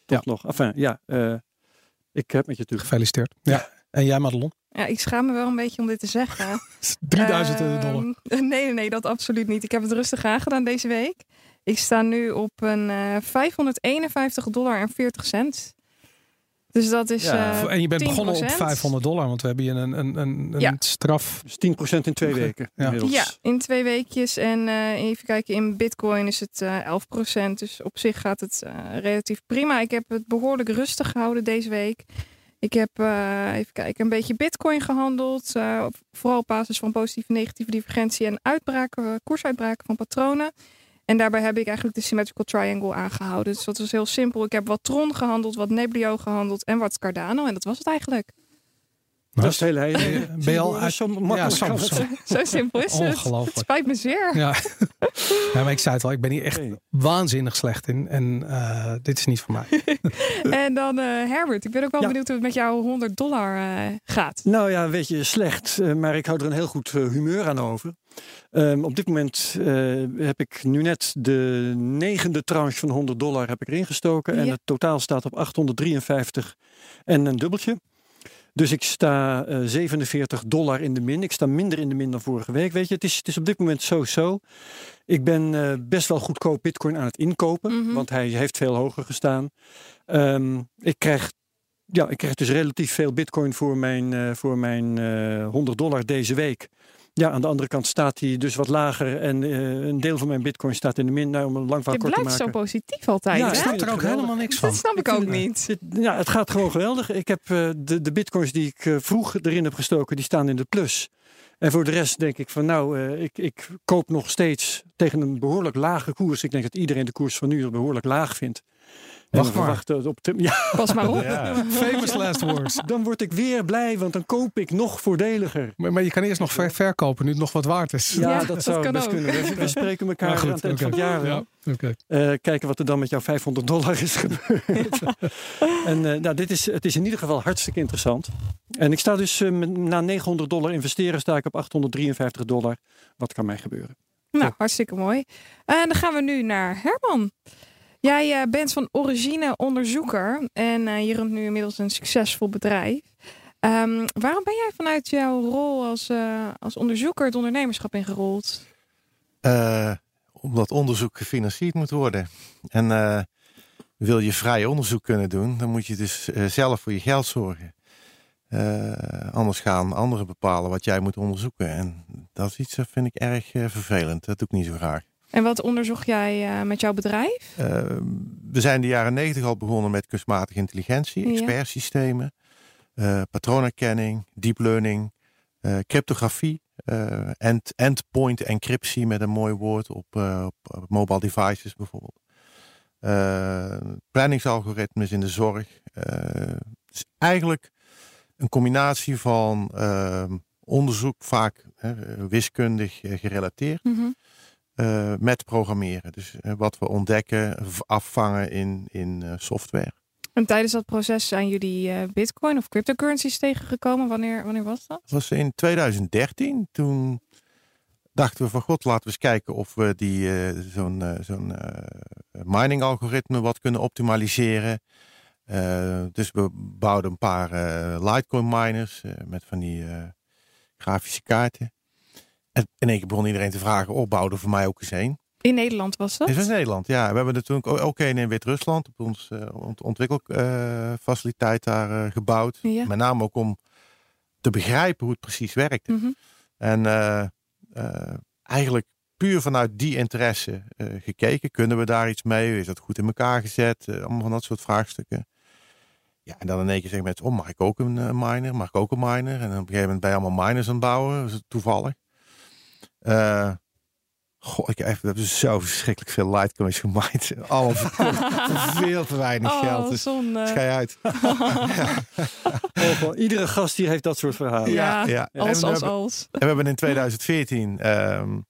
Toch nog. Enfin, ja, eh, ik heb met je terug. Gefeliciteerd. Ja. En jij Madelon? Ja, ik schaam me wel een beetje om dit te zeggen. *laughs* 3000 dollar. Ehm, *laughs* nee, nee, nee, dat absoluut niet. Ik heb het rustig aangedaan deze week. Ik sta nu op een eh 551 dollar en 40 cent. Dus dat is. Ja, eh, en je bent 10%. begonnen op 500 dollar, want we hebben hier een, een, een, een Ja. straf. Dus 10% in twee weken. Ja. inmiddels. ja, in twee weekjes. En eh, even kijken, in Bitcoin is het eh 11%. Dus op zich gaat het eh, relatief prima. Ik heb het behoorlijk rustig gehouden deze week. Ik heb, uh, even kijken, een beetje bitcoin gehandeld. Uh, vooral op basis van positieve negatieve divergentie en uitbraken, koersuitbraken van patronen. En daarbij heb ik eigenlijk de symmetrical triangle aangehouden. Dus dat was heel simpel. Ik heb wat Tron gehandeld, wat Neblio gehandeld en wat Cardano. En dat was het eigenlijk. Dat is heel *laughs* hele. Ben je al uit... zo Ja, zo, zo, simpel is het. Ongelooflijk. Het spijt me zeer. Ja. *laughs* ja, maar ik zei het al, ik ben hier echt waanzinnig slecht in. En uh, dit is niet voor mij. *laughs* en dan uh, Herbert, ik ben ook wel benieuwd hoe het met jouw 100 dollar uh, gaat. Nou ja, weet je, slecht. maar ik hou er een heel goed humeur aan over. Um, op dit moment heb ik nu net de negende tranche van 100 dollar heb ik erin gestoken. Ja. En het totaal staat op 853 en een dubbeltje. Dus ik sta uh, 47 dollar in de min. Ik sta minder in de min dan vorige week. Weet je, het is, het is op dit moment zo-zo. Ik ben uh, best wel goedkoop bitcoin aan het inkopen. Mm -hmm. Want hij heeft veel hoger gestaan. Um, ik krijg ja, ik krijg dus relatief veel bitcoin voor mijn, uh, voor mijn uh, 100 dollar deze week. Ja, aan de andere kant staat hij dus wat lager en uh, een deel van mijn bitcoin staat in de min. Nou, om een lang verhaal kort te maken. Je blijft zo positief altijd. Ja, ik er ook helemaal niks van. Dat snap ik, ik ook niet. Het, ja, het gaat gewoon geweldig. Ik heb uh, de, de bitcoins die ik uh, vroeg erin heb gestoken, die staan in de plus. En voor de rest denk ik van nou, ik, ik koop nog steeds tegen een behoorlijk lage koers. Ik denk dat iedereen de koers van nu behoorlijk laag vindt. Wacht maar. Op *laughs* ja. Pas maar op. Ja. Famous last words. *laughs* Dan word ik weer blij, want dan koop ik nog voordeliger. Maar, maar je kan eerst nog ver verkopen nu het nog wat waard is. Ja, ja dat, zou best ook. kunnen. We, we spreken elkaar goed, aan het eind okay. van het jaar. Ja. Okay. Uh, kijken wat er dan met jouw 500 dollar is gebeurd. *laughs* en uh, nou, dit is, het is in ieder geval hartstikke interessant. En ik sta dus uh, na 900 dollar investeren, sta ik op 853 dollar. Wat kan mij gebeuren? Nou, hartstikke mooi. En dan gaan we nu naar Herman. Jij uh, bent van origine onderzoeker en uh, je runt nu inmiddels een succesvol bedrijf. Um, waarom ben jij vanuit jouw rol als, uh, als onderzoeker het ondernemerschap ingerold? omdat onderzoek gefinancierd moet worden. En wil je vrij onderzoek kunnen doen, dan moet je dus zelf voor je geld zorgen. anders gaan anderen bepalen wat jij moet onderzoeken. En dat is iets dat vind ik erg vervelend. Dat doe ik niet zo graag. En wat onderzocht jij uh, met jouw bedrijf? Uh, we zijn in de jaren negentig al begonnen met kunstmatige intelligentie, expertsystemen, uh, patroonherkenning, deep learning, cryptografie, end, endpoint encryptie met een mooi woord op, op mobile devices bijvoorbeeld. planningsalgoritmes in de zorg. dus eigenlijk een combinatie van onderzoek, vaak wiskundig gerelateerd. Mm -hmm. Uh, met programmeren. Dus uh, wat we ontdekken, afvangen in, in uh, software. En tijdens dat proces zijn jullie bitcoin of cryptocurrencies tegengekomen? Wanneer, wanneer was dat? Dat was in 2013. Toen dachten we van god, laten we eens kijken of we die zo'n zo'n mining algoritme wat kunnen optimaliseren. dus we bouwden een paar Litecoin miners met van die grafische kaarten. En in één keer begon iedereen te vragen, oh, bouw er voor mij ook eens een. In Nederland was dat? Is in Nederland, ja. We hebben natuurlijk ook een in Wit-Rusland, op ons uh, ontwikkelfaciliteit daar uh, gebouwd. Ja. Met name ook om te begrijpen hoe het precies werkte. Mm -hmm. En eh, eigenlijk puur vanuit die interesse gekeken, kunnen we daar iets mee? Is dat goed in elkaar gezet? allemaal van dat soort vraagstukken. Ja, en dan in één keer zeggen mensen, oh, mag ik ook een miner? Mag ik ook een miner? En op een gegeven moment ben je allemaal miners aan het bouwen, toevallig. Uh, goh, ik heb, zo verschrikkelijk veel Litecoins gemined. *laughs* Allemaal veel te weinig oh, geld. Dus zonde. schij uit. *laughs* oh, iedere gast hier heeft dat soort verhalen. Ja, ja. ja. als, als, als. En we hebben in 2014 um,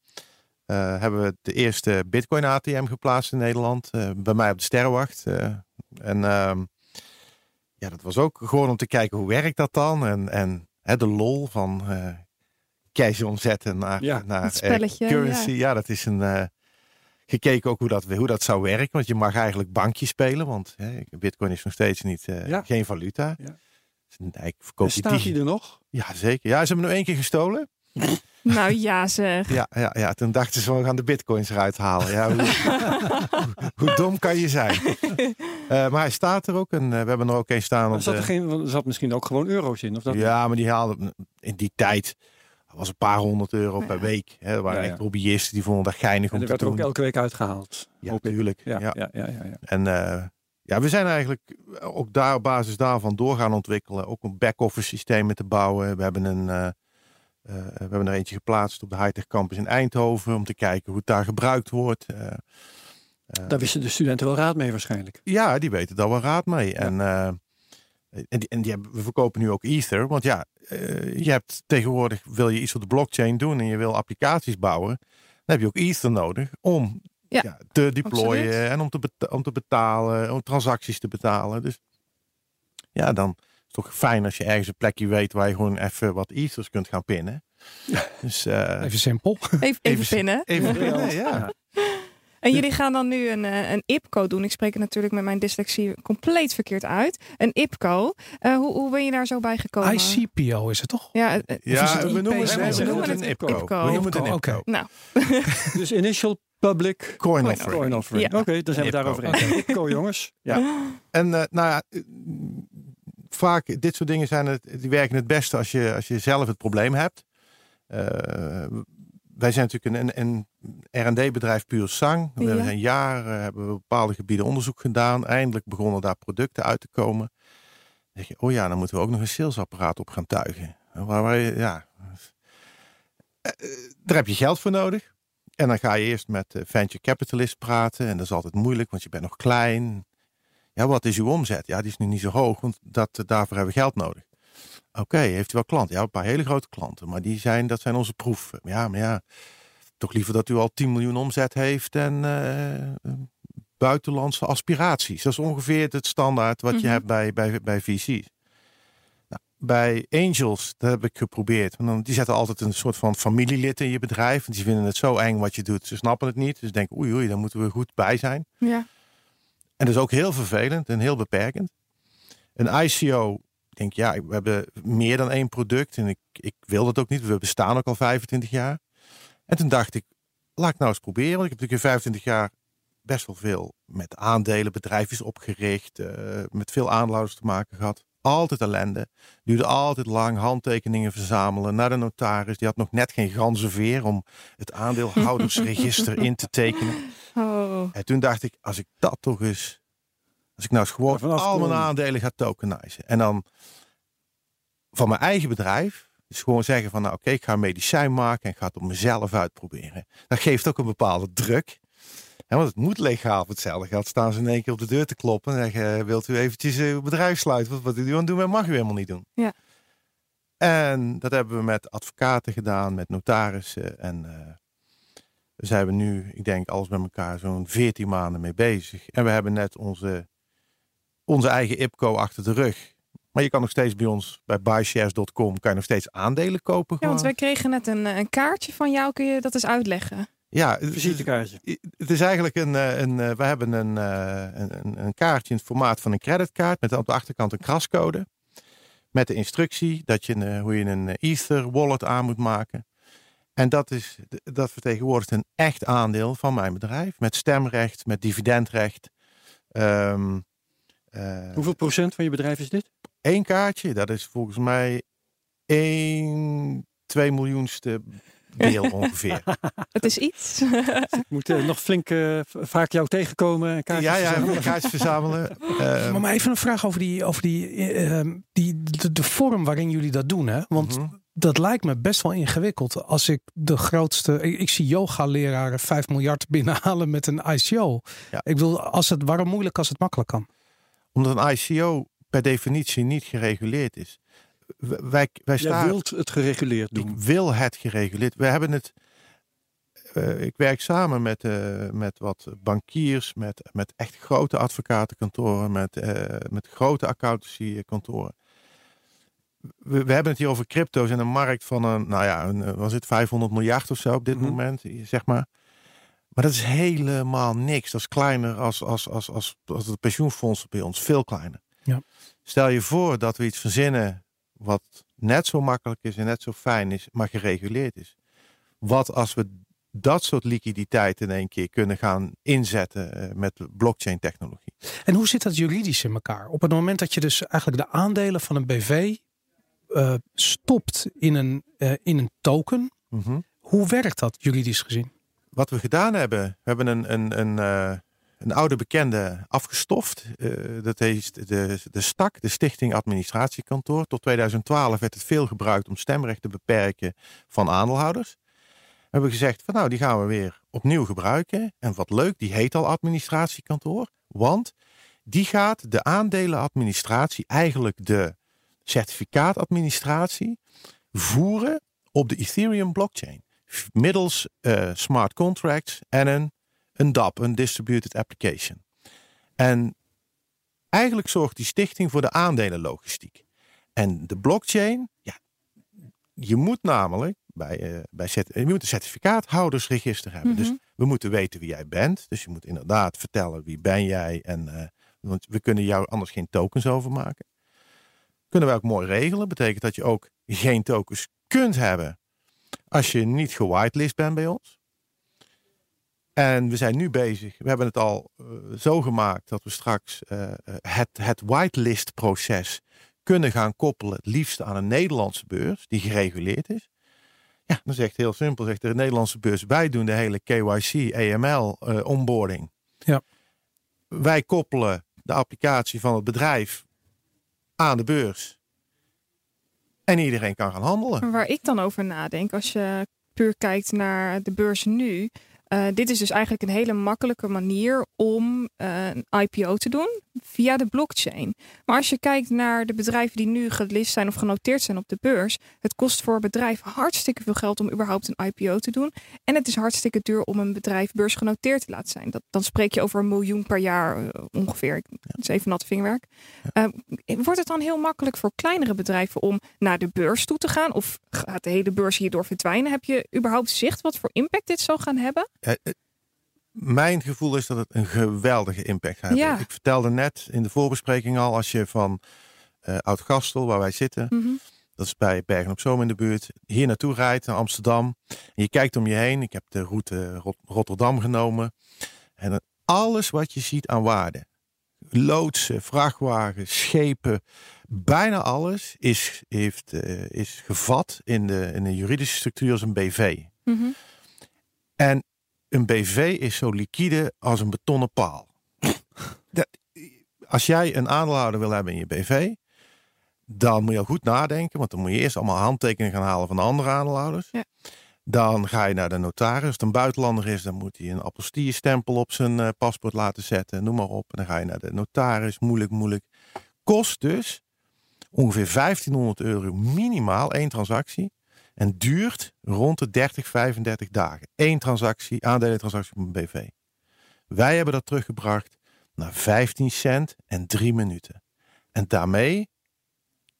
uh, hebben we de eerste Bitcoin ATM geplaatst in Nederland. Uh, bij mij op de Sterrenwacht. Uh, en um, ja, dat was ook gewoon om te kijken hoe werkt dat dan. En, en hè, de lol van cash omzetten naar, ja, naar spelletje, currency. Ja. ja. dat is een. Uh, gekeken ook hoe dat, hoe dat zou werken. Want je mag eigenlijk bankje spelen. Want hè, Bitcoin is nog steeds niet, uh, ja. geen valuta. Ja. Dus, ik verkoop staat hij er nog? Ja, zeker. Ja, ze hebben hem nog één keer gestolen. *laughs* Nou ja, zeg. Ja, ja, ja, toen dachten ze, we gaan de bitcoins eruit halen. Ja, hoe, *laughs* hoe dom kan je zijn? Uh, *laughs* maar hij staat er ook en uh, we hebben er ook een staan. Op zat er, geen, er zat misschien ook gewoon euro's in? Of dat ja, maar die haalden in die tijd was een paar honderd euro per week. Hè. Er waren ja, echt hobbyisten die vonden dat geinig om en te werd doen. er ook elke week uitgehaald. Ja, natuurlijk. Ja, ja. Ja, En uh, Ja, we zijn eigenlijk ook daar op basis daarvan door gaan ontwikkelen. Ook een back-office systemen te bouwen. We hebben, een, uh, uh, we hebben er eentje geplaatst op de Hightech Campus in Eindhoven. Om te kijken hoe het daar gebruikt wordt. Daar wisten de studenten wel raad mee waarschijnlijk. Ja, die weten daar wel raad mee. Ja. En, en, die, en die hebben, we verkopen nu ook Ether. Want ja, je hebt tegenwoordig wil je iets op de blockchain doen. En je wil applicaties bouwen. Dan heb je ook Ether nodig om ja, ja, te deployen absoluut. en om te, om te betalen, om transacties te betalen. Dus ja, dan is het toch fijn als je ergens een plekje weet waar je gewoon even wat ethers kunt gaan pinnen. Ja. Dus, uh, even simpel. Even, even, pinnen. Even pinnen, ja. En jullie gaan dan nu een, een IPCO doen. Ik spreek het natuurlijk met mijn dyslexie compleet verkeerd uit. Een IPCO. Uh, hoe, hoe ben je daar zo bij gekomen? ICPO is het toch? Ja, uh, ja we, noemen het, we, noemen het, IPCO. IPCO. We noemen het een IPCO. Nou. *laughs* dus Initial Public Coin, Offering. Coin offering. Ja. Oké, okay, dan zijn we daarover eens. IPCO jongens. Ja. En uh, nou ja, vaak dit soort dingen zijn het, die werken het beste als je, als je zelf het probleem hebt. Wij zijn natuurlijk een, een, R&D-bedrijf puur sang. We hebben een jaar hebben we bepaalde gebieden onderzoek gedaan. Eindelijk begonnen daar producten uit te komen. Dan denk je, oh ja, dan moeten we ook nog een salesapparaat op gaan tuigen. Waar, waar ja, daar heb je geld voor nodig. En dan ga je eerst met venture capitalist praten. En dat is altijd moeilijk, want je bent nog klein. Ja, wat is uw omzet? Ja, die is nu niet zo hoog, want dat, daarvoor hebben we geld nodig. Oké, heeft u wel klanten? Ja, een paar hele grote klanten. Maar die zijn, dat zijn onze proeven. Ja, maar ja, toch liever dat u al 10 miljoen omzet heeft en uh, buitenlandse aspiraties. Dat is ongeveer het standaard wat je mm -hmm. hebt bij, bij, bij VC's. Nou, bij Angels, dat heb ik geprobeerd. Want dan, die zetten altijd een soort van familielid in je bedrijf. Want die vinden het zo eng wat je doet. Ze snappen het niet. Dus denken, oei oei, daar moeten we goed bij zijn. Ja. En dat is ook heel vervelend en heel beperkend. Een ICO, denk ja, we hebben meer dan één product. En ik, ik wil dat ook niet. We bestaan ook al 25 jaar. En toen dacht ik, laat ik nou eens proberen. Want ik heb natuurlijk in 25 jaar best wel veel met aandelen, bedrijfjes opgericht. Uh, met veel aanlouders te maken gehad altijd ellende. Duurde altijd lang handtekeningen verzamelen naar de notaris. Die had nog net geen ganzenveer om het *laughs* aandeelhoudersregister in te tekenen. Oh. En toen dacht ik, als ik dat toch eens, als ik nou eens gewoon ja, al mijn aandelen ga tokenizen. En dan van mijn eigen bedrijf, dus gewoon zeggen van nou oké, ik ga een medicijn maken en ga het op mezelf uitproberen. Dat geeft ook een bepaalde druk. Ja, want het moet legaal. Voor hetzelfde geld staan ze in één keer op de deur te kloppen. En zeggen, wilt u eventjes uw bedrijf sluiten? Wat, wat u aan het doen mag u helemaal niet doen. Ja. En dat hebben we met advocaten gedaan, met notarissen. En uh, daar zijn we nu, ik denk, alles bij elkaar zo'n 14 maanden mee bezig. En we hebben net onze, onze eigen IPCO achter de rug. Maar je kan nog steeds bij ons, bij buyshares.com, kan je nog steeds aandelen kopen. Ja, want wij kregen net een, een kaartje van jou. Kun je dat eens uitleggen? Ja, visitekaartje. Het is eigenlijk een, eh, een, een we hebben een, een, een kaartje in het formaat van een creditkaart met op de achterkant een krascode. Met de instructie dat je, hoe je een Ether wallet aan moet maken. En dat, is, dat vertegenwoordigt een echt aandeel van mijn bedrijf. Met stemrecht, met dividendrecht. Um, uh, Hoeveel procent van je bedrijf is dit? Eén kaartje, dat is volgens mij 1, 2 miljoenste deel *laughs* ongeveer. Het is iets. ik moet uh, nog flink uh, vaak jou tegenkomen. En ja, ja, verzamelen. *laughs* kaartjes verzamelen. Uh, maar, maar even een vraag over, die, over die, ehm, die, de, de, vorm waarin jullie dat doen. Hè? Want mm -hmm. dat lijkt me best wel ingewikkeld. Als ik de grootste. Ik, ik zie yoga-leraren 5 miljard binnenhalen met een ICO. Ja. Ik bedoel, als het, waarom moeilijk als het makkelijk kan? Omdat een ICO per definitie niet gereguleerd is wij, wij staan. Jij wilt het gereguleerd doen. Ik wil het gereguleerd. We hebben het. Uh, ik werk samen met, uh, met wat bankiers, met, met echt grote advocatenkantoren, met, uh, met grote accountancykantoren. We, we, hebben het hier over crypto's en een markt van een, nou ja, een, was het 500 miljard of zo op dit mm -hmm. moment, zeg maar. Maar dat is helemaal niks. Dat is kleiner als, als, als, als, als de pensioenfondsen bij ons, veel kleiner. Ja. Stel je voor dat we iets verzinnen wat net zo makkelijk is en net zo fijn is, maar gereguleerd is. Wat als we dat soort liquiditeit in één keer kunnen gaan inzetten uh, met blockchain technologie. En hoe zit dat juridisch in elkaar? Op het moment dat je dus eigenlijk de aandelen van een BV uh, stopt in een, uh, in een token, mm -hmm. hoe werkt dat juridisch gezien? Wat we gedaan hebben, we hebben een, een, een een oude bekende afgestoft. Uh, dat heet de, de STAK, de Stichting Administratiekantoor. Tot 2012 werd het veel gebruikt om stemrecht te beperken van aandeelhouders. We hebben gezegd van nou, die gaan we weer opnieuw gebruiken. En wat leuk, die heet al administratiekantoor. Want die gaat de aandelenadministratie, eigenlijk de certificaatadministratie, voeren op de Ethereum blockchain. Middels uh, smart contracts en een, een DApp, een Distributed Application. En eigenlijk zorgt die stichting voor de aandelenlogistiek. En de blockchain, ja, je moet namelijk bij, uh, bij je moet een certificaathoudersregister hebben. Dus mhm. we moeten weten wie jij bent. Dus je moet inderdaad vertellen wie ben jij. En, uh, want we kunnen jou anders geen tokens overmaken. Kunnen we ook mooi regelen. Betekent dat je ook geen tokens kunt hebben als je niet gewitelist bent bij ons. En we zijn nu bezig. We hebben het al uh, zo gemaakt dat we straks uh, het, het whitelist proces kunnen gaan koppelen. Het liefst aan een Nederlandse beurs die gereguleerd is. Ja, dan zegt heel simpel, zegt de Nederlandse beurs, wij doen de hele KYC, AML uh, onboarding. Ja. Wij koppelen de applicatie van het bedrijf aan de beurs. En iedereen kan gaan handelen. Waar ik dan over nadenk, als je puur kijkt naar de beurs nu. Uh, dit is dus eigenlijk een hele makkelijke manier om uh, een IPO te doen via de blockchain. Maar als je kijkt naar de bedrijven die nu gelist zijn of genoteerd zijn op de beurs, het kost voor bedrijven hartstikke veel geld om überhaupt een IPO te doen. En het is hartstikke duur om een bedrijf beursgenoteerd te laten zijn. Dat, dan spreek je over een miljoen per jaar uh, ongeveer. Dat is even nat vingerwerk. Ja. wordt het dan heel makkelijk voor kleinere bedrijven om naar de beurs toe te gaan? Of gaat de hele beurs hierdoor verdwijnen? Heb je überhaupt zicht wat voor impact dit zou gaan hebben? Mijn gevoel is dat het een geweldige impact hebben. Ik vertelde net in de voorbespreking al, als je van uh, Oud-Gastel, waar wij zitten, mm -hmm. dat is bij Bergen op Zoom in de buurt, hier naartoe rijdt naar Amsterdam. En je kijkt om je heen. Ik heb de route Rot Rotterdam genomen. En alles wat je ziet aan waarde. Loodsen, vrachtwagens, schepen, bijna alles is, heeft, uh, is gevat in de, in de juridische structuur als een BV. Mm -hmm. En een BV is zo liquide als een betonnen paal. Dat, als jij een aandeelhouder wil hebben in je BV, dan moet je al goed nadenken, want dan moet je eerst allemaal handtekeningen gaan halen van de andere aandeelhouders. Ja. Dan ga je naar de notaris. Als het een buitenlander is, dan moet hij een apostille-stempel op zijn uh, paspoort laten zetten. Noem maar op. En dan ga je naar de notaris. Moeilijk, moeilijk. Kost dus ongeveer 1500 euro minimaal één transactie. En duurt rond de 30, 35 dagen. Eén transactie, aandelentransactie op een BV. Wij hebben dat teruggebracht naar 15 cent en 3 minuten. En daarmee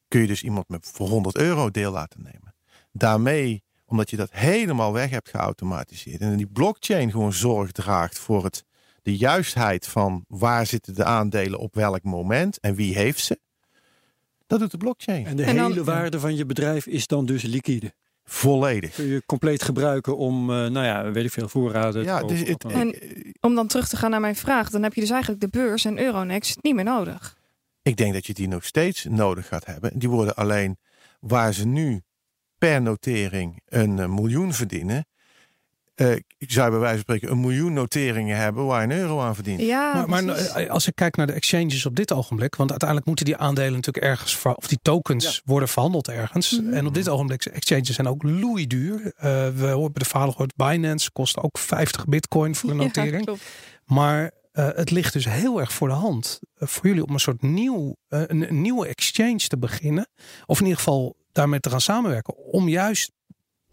kun je dus iemand met voor 100 euro deel laten nemen. Daarmee, omdat je dat helemaal weg hebt geautomatiseerd. En die blockchain gewoon zorg draagt voor het, de juistheid van waar zitten de aandelen op welk moment en wie heeft ze. Dat doet de blockchain. En de hele waarde van je bedrijf is dan dus liquide. Volledig. Kun je compleet gebruiken om, uh, nou ja, weet ik veel, voorraden. Ja, dus het, en om dan terug te gaan naar mijn vraag, dan heb je dus eigenlijk de beurs en Euronext niet meer nodig. Ik denk dat je die nog steeds nodig gaat hebben. Die worden alleen waar ze nu per notering een uh, miljoen verdienen, uh, ik zou bij wijze van spreken een miljoen noteringen hebben waar je een euro aan verdient. Ja, maar, maar, eh, als ik kijk naar de exchanges op dit ogenblik, want uiteindelijk moeten die aandelen natuurlijk ergens, of die tokens worden verhandeld ergens. Mhm. En op dit ogenblik, exchanges zijn ook loei duur. Uh, we hebben de verhalen gehoord, Binance kost ook 50 bitcoin voor een notering. Ja, maar uh, het ligt dus heel erg voor de hand voor jullie om een soort nieuw, een, een nieuwe exchange te beginnen. Of in ieder geval daarmee te gaan samenwerken. Om juist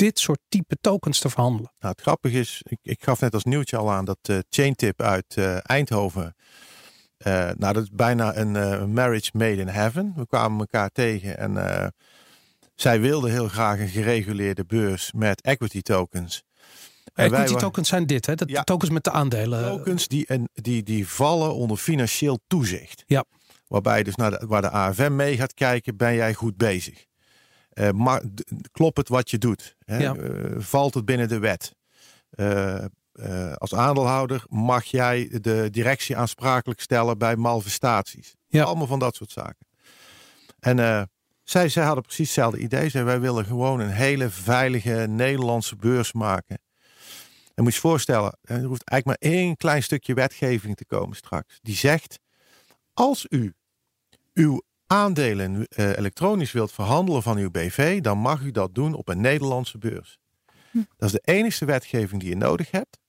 dit soort type tokens te verhandelen. Nou, het grappige is, ik, ik gaf net als nieuwtje al aan dat uh, Chaintip uit uh, Eindhoven. Uh, nou, dat is bijna een marriage made in heaven. We kwamen elkaar tegen en zij wilden heel graag een gereguleerde beurs met equity tokens. Equity tokens zijn dit, hè? Ja, tokens met de aandelen. Tokens die, en, die, die vallen onder financieel toezicht. Ja. Waarbij dus naar de, waar de AFM mee gaat kijken, ben jij goed bezig? Uh, maar klopt het wat je doet? Hè? Ja. Uh, valt het binnen de wet? Uh, als aandeelhouder mag jij de directie aansprakelijk stellen bij malversaties. Ja. Allemaal van dat soort zaken. En zij, zij hadden precies hetzelfde idee. Zij, wij willen gewoon een hele veilige Nederlandse beurs maken. En moet je je voorstellen, er hoeft eigenlijk maar één klein stukje wetgeving te komen straks. Die zegt, als u uw aandelen uh, elektronisch wilt verhandelen van uw BV, dan mag u dat doen op een Nederlandse beurs. Hm. Dat is de enige wetgeving die je nodig hebt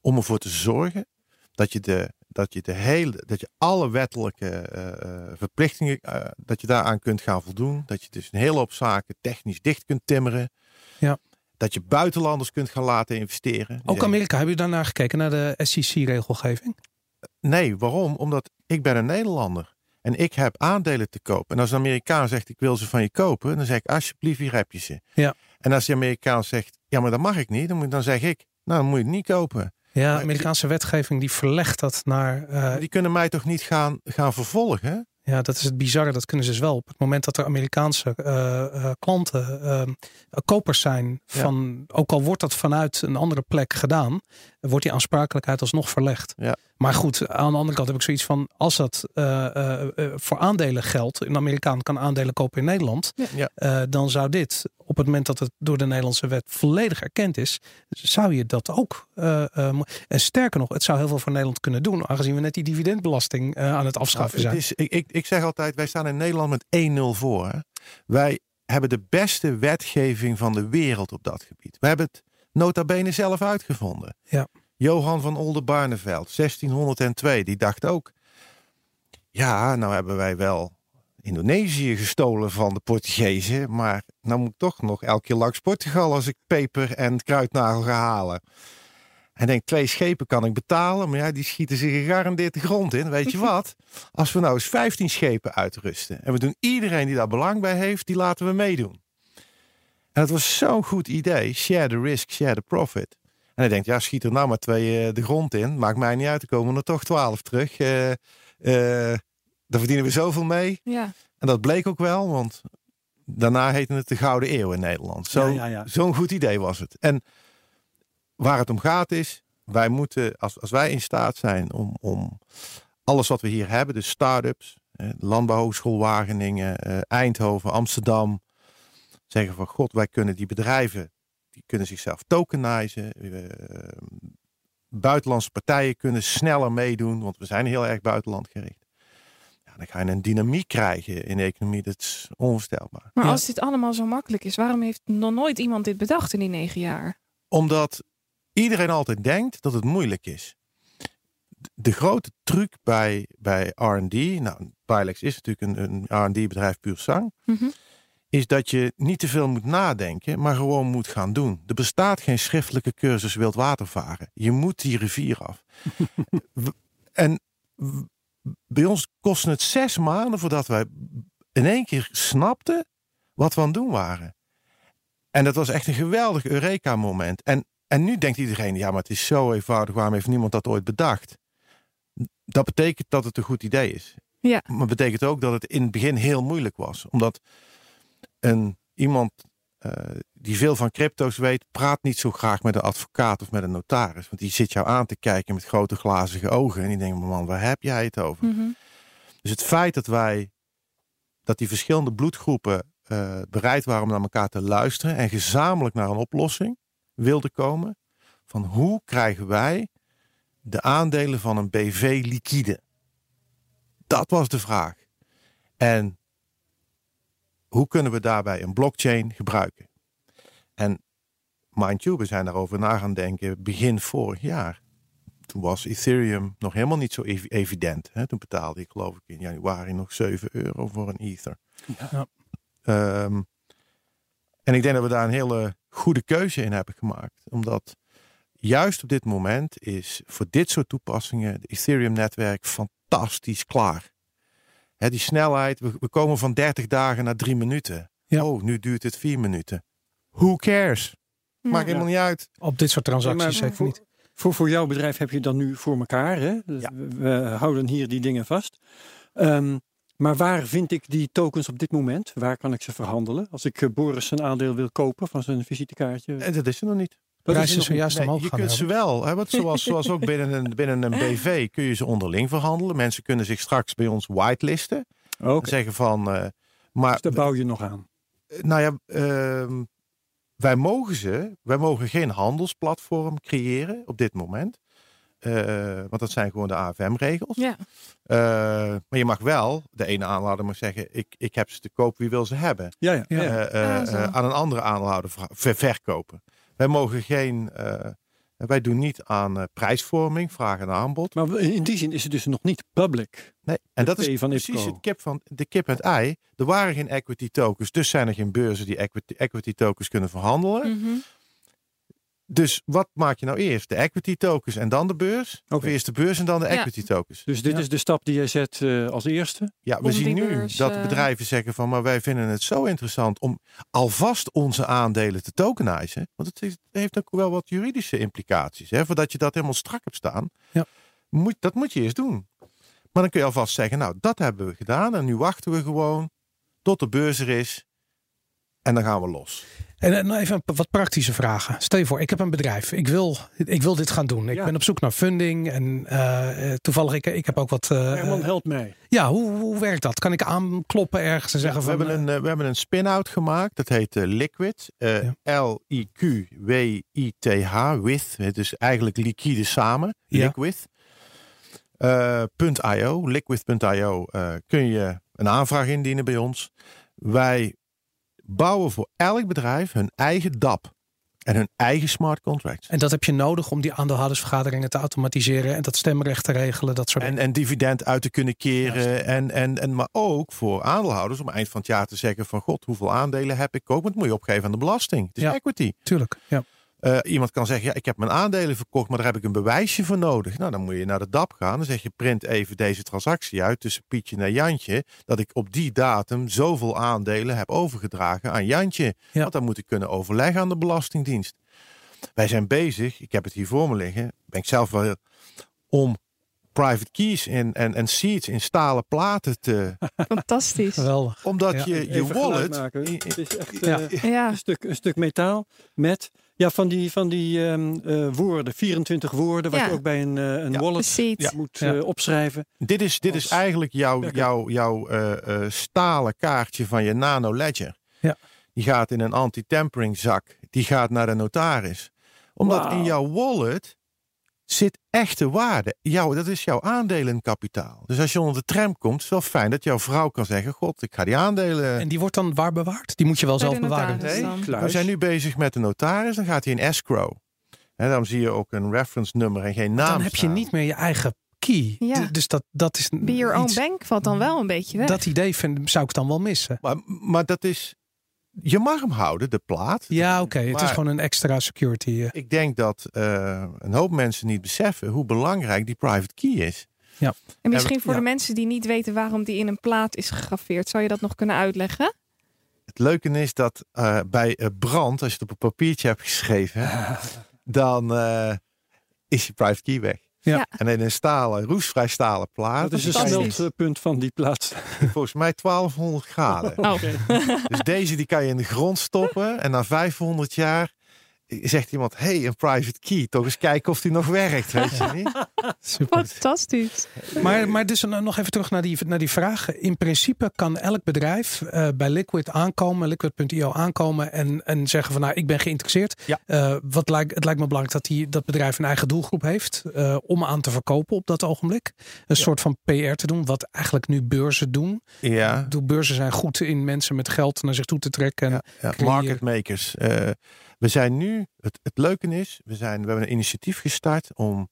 om ervoor te zorgen dat je de, dat je de hele, dat je alle wettelijke uh, verplichtingen, uh, dat je daaraan kunt gaan voldoen. Dat je dus een hele hoop zaken technisch dicht kunt timmeren. Ja. Dat je buitenlanders kunt gaan laten investeren. Ook Amerika, hebben je daarnaar gekeken, naar de SEC-regelgeving? Nee, waarom? Omdat ik ben een Nederlander. En ik heb aandelen te kopen. En als een Amerikaan zegt, ik wil ze van je kopen. Dan zeg ik, alsjeblieft, hier heb je ze. Ja. En als die Amerikaan zegt, ja, maar dat mag ik niet. Dan, dan zeg ik, nou, dan moet je het niet kopen. Ja, Amerikaanse wetgeving die verlegt dat naar... Uh... Die kunnen mij toch niet gaan, gaan vervolgen? Ja, dat is het bizarre. Dat kunnen ze dus wel. Op het moment dat er Amerikaanse uh, uh, klanten uh, kopers zijn van, ja. ook al wordt dat vanuit een andere plek gedaan, wordt die aansprakelijkheid alsnog verlegd. Ja. Maar goed, aan de andere kant heb ik zoiets van, als dat voor aandelen geldt, een Amerikaan kan aandelen kopen in Nederland, ja. dan zou dit, op het moment dat het door de Nederlandse wet volledig erkend is, zou je dat ook. en sterker nog, het zou heel veel voor Nederland kunnen doen, aangezien we net die dividendbelasting aan het afschaffen nou, zijn. Het is, ik, ik, ik zeg altijd, wij staan in Nederland met 1-0 voor. Hè? Wij hebben de beste wetgeving van de wereld op dat gebied. We hebben het nota bene zelf uitgevonden. Ja. Johan van Oldenbarneveld, 1602, die dacht ook... Ja, nou hebben wij wel Indonesië gestolen van de Portugezen... maar nou moet ik toch nog elke keer langs Portugal... als ik peper en kruidnagel ga halen. En denk, twee schepen kan ik betalen, maar ja, die schieten zich gegarandeerd de grond in. Weet je *laughs* wat? Als we nou eens 15 schepen uitrusten en we doen iedereen die daar belang bij heeft, die laten we meedoen. En dat was zo'n goed idee. Share the risk, share the profit. En hij denkt, ja, schiet er nou maar twee uh, de grond in. Maakt mij niet uit, er komen er toch twaalf terug. Uh, uh, daar verdienen we zoveel mee. Ja. En dat bleek ook wel, want daarna heette het de Gouden Eeuw in Nederland. Zo'n ja, ja, ja. zo goed idee was het. En waar het om gaat is, wij moeten, als, als wij in staat zijn om, om alles wat we hier hebben, de start-ups, eh, Landbouwhogeschool Wageningen, eh, Eindhoven, Amsterdam, zeggen van god, wij kunnen die bedrijven, die kunnen zichzelf tokenizen. Eh, buitenlandse partijen kunnen sneller meedoen, want we zijn heel erg buitenland gericht. Ja, dan ga je een dynamiek krijgen in de economie, dat is onvoorstelbaar. Maar ja. als dit allemaal zo makkelijk is, waarom heeft nog nooit iemand dit bedacht in die negen jaar? Omdat iedereen altijd denkt dat het moeilijk is. De grote truc bij, bij R&D, nou, Pilex is natuurlijk een, een R&D-bedrijf puur zang, mm -hmm. Is dat je niet te veel moet nadenken, maar gewoon moet gaan doen. Er bestaat geen schriftelijke cursus wildwatervaren. Je moet die rivier af. *laughs* en bij ons kostte het zes maanden voordat wij in één keer snapten wat we aan het doen waren. En dat was echt een geweldig Eureka-moment. En en nu denkt iedereen, ja, maar het is zo eenvoudig. Waarom heeft niemand dat ooit bedacht? Dat betekent dat het een goed idee is. Ja. Maar betekent ook dat het in het begin heel moeilijk was. Omdat een, iemand uh, die veel van crypto's weet, praat niet zo graag met een advocaat of met een notaris. Want die zit jou aan te kijken met grote glazige ogen. En die denkt, man, waar heb jij het over? Mm -hmm. Dus het feit dat wij, dat die verschillende bloedgroepen uh, bereid waren om naar elkaar te luisteren en gezamenlijk naar een oplossing wilde komen van hoe krijgen wij de aandelen van een BV liquide? Dat was de vraag. En hoe kunnen we daarbij een blockchain gebruiken? En mind you, we zijn daarover na gaan denken begin vorig jaar. Toen was Ethereum nog helemaal niet zo ev evident. Hè? Toen betaalde ik geloof ik in januari nog 7 euro voor een Ether. Ja. Um, en ik denk dat we daar een hele goede keuze in hebben gemaakt. Omdat juist op dit moment is voor dit soort toepassingen het Ethereum-netwerk fantastisch klaar. He, die snelheid, we, we, komen van 30 dagen naar 3 minuten. Ja. Oh, nu duurt het 4 minuten. Who cares? Ja. Maakt helemaal niet uit. Op dit soort transacties zeker voor, niet. Voor, voor jouw bedrijf heb je dan nu voor elkaar. Hè? Dus Ja. we, we houden hier die dingen vast. Um, maar waar vind ik die tokens op dit moment? Waar kan ik ze verhandelen? Als ik uh, Boris zijn aandeel wil kopen van zijn visitekaartje. En dat is er nog niet. Zojuist Nee, omhoog je gaan kunt ze wel, hè, want zoals, zoals ook binnen een, binnen een BV kun je ze onderling verhandelen. Mensen kunnen zich straks bij ons whitelisten. Oké, Zeggen van, uh, maar dus daar bouw je nog aan. nou ja, uh, wij mogen ze, wij mogen geen handelsplatform creëren op dit moment. Eh, want dat zijn gewoon de AFM-regels. Ja. Uh, maar je mag wel, de ene aanhouder mag zeggen, ik, ik heb ze te koop, wie wil ze hebben? Ja, ja. Ja. ja. Uh, Ah, aan een andere aanhouder ver- verkopen. Wij mogen geen, wij doen niet aan prijsvorming, vraag en aanbod. Maar in die zin is het dus nog niet public. Nee, en dat P is van precies het kip van de kip en het ei. Er waren geen equity tokens, dus zijn er geen beurzen die equity, equity tokens kunnen verhandelen. Mhm. Dus wat maak je nou eerst? De equity tokens en dan de beurs? Of eerst de beurs en dan de Ja. equity tokens? Dus dit Ja. is de stap die jij zet eh, als eerste. Ja, we Om zien nu beurs, dat eh, bedrijven zeggen van, maar wij vinden het zo interessant om alvast onze aandelen te tokenizen. Want het, is- het heeft ook wel wat juridische implicaties. Hè? Voordat je dat helemaal strak hebt staan, Ja. moet, dat moet je eerst doen. Maar dan kun je alvast zeggen, nou, dat hebben we gedaan en nu wachten we gewoon tot de beurs er is. En dan gaan we los. En eh, nou even wat praktische vragen. Stel je voor, ik heb een bedrijf. Ik wil, ik wil dit gaan doen. Ik Ja. ben op zoek naar funding. En eh, eh, toevallig, ik, ik heb ook wat... eh, Herman, helpt mij. ja, hoe, hoe werkt dat? Kan ik aankloppen ergens en zeggen we, van... hebben een, we hebben een spin-out gemaakt. Dat heet Liquid. L-I-Q-W-I-T-H. With. Het is eigenlijk liquide samen. Ja. Liquid. Eh, .io. Liquid.io eh, kun je een aanvraag indienen bij ons. Wij bouwen voor elk bedrijf hun eigen DAP. En hun eigen smart contracts. En dat heb je nodig om die aandeelhoudersvergaderingen te automatiseren en dat stemrecht te regelen, dat soort En, dingen. en dividend uit te kunnen keren. En, en, en, maar ook voor aandeelhouders om eind van het jaar te zeggen van god, hoeveel aandelen heb ik ook? Want moet je opgeven aan de belasting. Het is Ja. equity. Tuurlijk, ja. Eh, iemand kan zeggen, ja, ik heb mijn aandelen verkocht, maar daar heb ik een bewijsje voor nodig. Nou, dan moet je naar de DAP gaan. Dan zeg je, print even deze transactie uit tussen Pietje en Jantje. Dat ik op die datum zoveel aandelen heb overgedragen aan Jantje. Ja. Want dan moet ik kunnen overleggen aan de Belastingdienst. Wij zijn bezig, ik heb het hier voor me liggen, ben ik zelf wel om private keys en, en, en seeds in stalen platen te... *laughs* Fantastisch. Geweldig. Omdat Ja. je je Even wallet... maken. Het is echt Ja. eh, Ja. een, stuk, een stuk metaal met ja, van die, van die ehm, eh, woorden, 24 woorden, wat Ja. je ook bij een, eh, een Ja. wallet Precies. moet Ja. eh, opschrijven. Dit is, dit is eigenlijk jouw, werker. jouw, jouw eh, eh, stalen kaartje van je nano ledger. Ja. Die gaat in een anti-tampering zak. Die gaat naar de notaris. Omdat in jouw wallet zit echte waarde. Jouw, dat is jouw aandelenkapitaal. Dus als je onder de tram komt, is het wel fijn dat jouw vrouw kan zeggen: God, ik ga die aandelen. En die wordt dan waar bewaard? Die moet je wel Bij zelf bewaren. Nee. We zijn nu bezig met de notaris, dan gaat hij in escrow. En dan zie je ook een reference nummer en geen naam. Dan heb je staan. niet meer je eigen key. Ja. Dus dat, dat is Be your own iets- bank valt dan wel een beetje weg. Dat idee vind, zou ik dan wel missen. Maar, maar dat is. Je mag hem houden, de plaat. Ja, oké. Het is gewoon een extra security. eh. Ik denk dat eh, een hoop mensen niet beseffen hoe belangrijk die private key is. en misschien voor ja. de mensen die niet weten waarom die in een plaat is gegraveerd, zou je dat nog kunnen uitleggen? Het leuke is dat eh, bij eh, brand, als je het op een papiertje hebt geschreven, *laughs* dan eh, is je private key weg. Ja. En in een stalen, roestvrij stalen plaat, Dat is een Fantastisch. smeltpunt van die plaats. *laughs* volgens mij 1200 graden. Oh, Dus deze die kan je in de grond stoppen en na 500 jaar zegt iemand, hey, een private key, toch eens kijken of die nog werkt, weet je niet? *laughs* Super. fantastisch. Maar, maar dus eh, nog even terug naar die, naar die vraag. In principe kan elk bedrijf eh, bij Liquid aankomen, liquid.io aankomen en, en zeggen van nou, ik ben geïnteresseerd. Ja. Eh, wat lijkt, het lijkt me belangrijk dat die, dat bedrijf een eigen doelgroep heeft eh, om aan te verkopen op dat ogenblik. Een soort van PR te doen, wat eigenlijk nu beurzen doen. Ja, De beurzen zijn goed in mensen met geld naar zich toe te trekken. En, ja, market makers. We zijn nu, het, het leuke is, we, zijn, we hebben een initiatief gestart om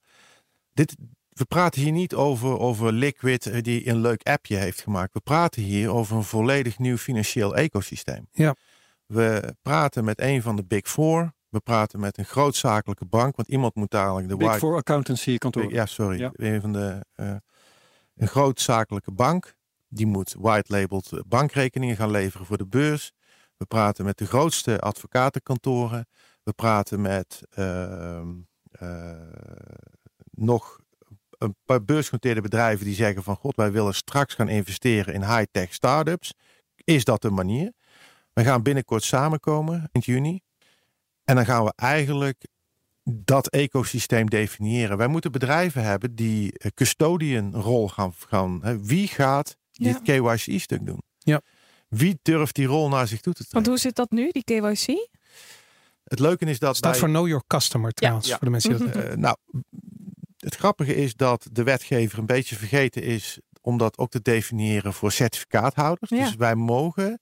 dit. We praten hier niet over, over Liquid eh, die een leuk appje heeft gemaakt. We praten hier over een volledig nieuw financieel ecosysteem. Ja. We praten met een van de Big Four. We praten met een grootzakelijke bank, want iemand moet dadelijk de Big white Four Accountancy kantoor. ja, sorry. Ja. Een van de eh, een grootzakelijke bank. Die moet white-labeled bankrekeningen gaan leveren voor de beurs. We praten met de grootste advocatenkantoren. We praten met ehm, eh, nog een paar beursgenoteerde bedrijven die zeggen van god, wij willen straks gaan investeren in high-tech startups. Is dat de manier? We gaan binnenkort samenkomen in juni. En dan gaan we eigenlijk dat ecosysteem definiëren. Wij moeten bedrijven hebben die eh, custodian rol gaan. gaan hè. Wie gaat dit KYC-stuk doen? Ja. Wie durft die rol naar zich toe te trekken? Want hoe zit dat nu, die KYC? Het leuke is dat Staat voor Know Your Customer trouwens. Ja. Voor de mensen die dat Mhm. Eh, nou, het grappige is dat de wetgever een beetje vergeten is om dat ook te definiëren voor certificaathouders. Ja. Dus wij mogen.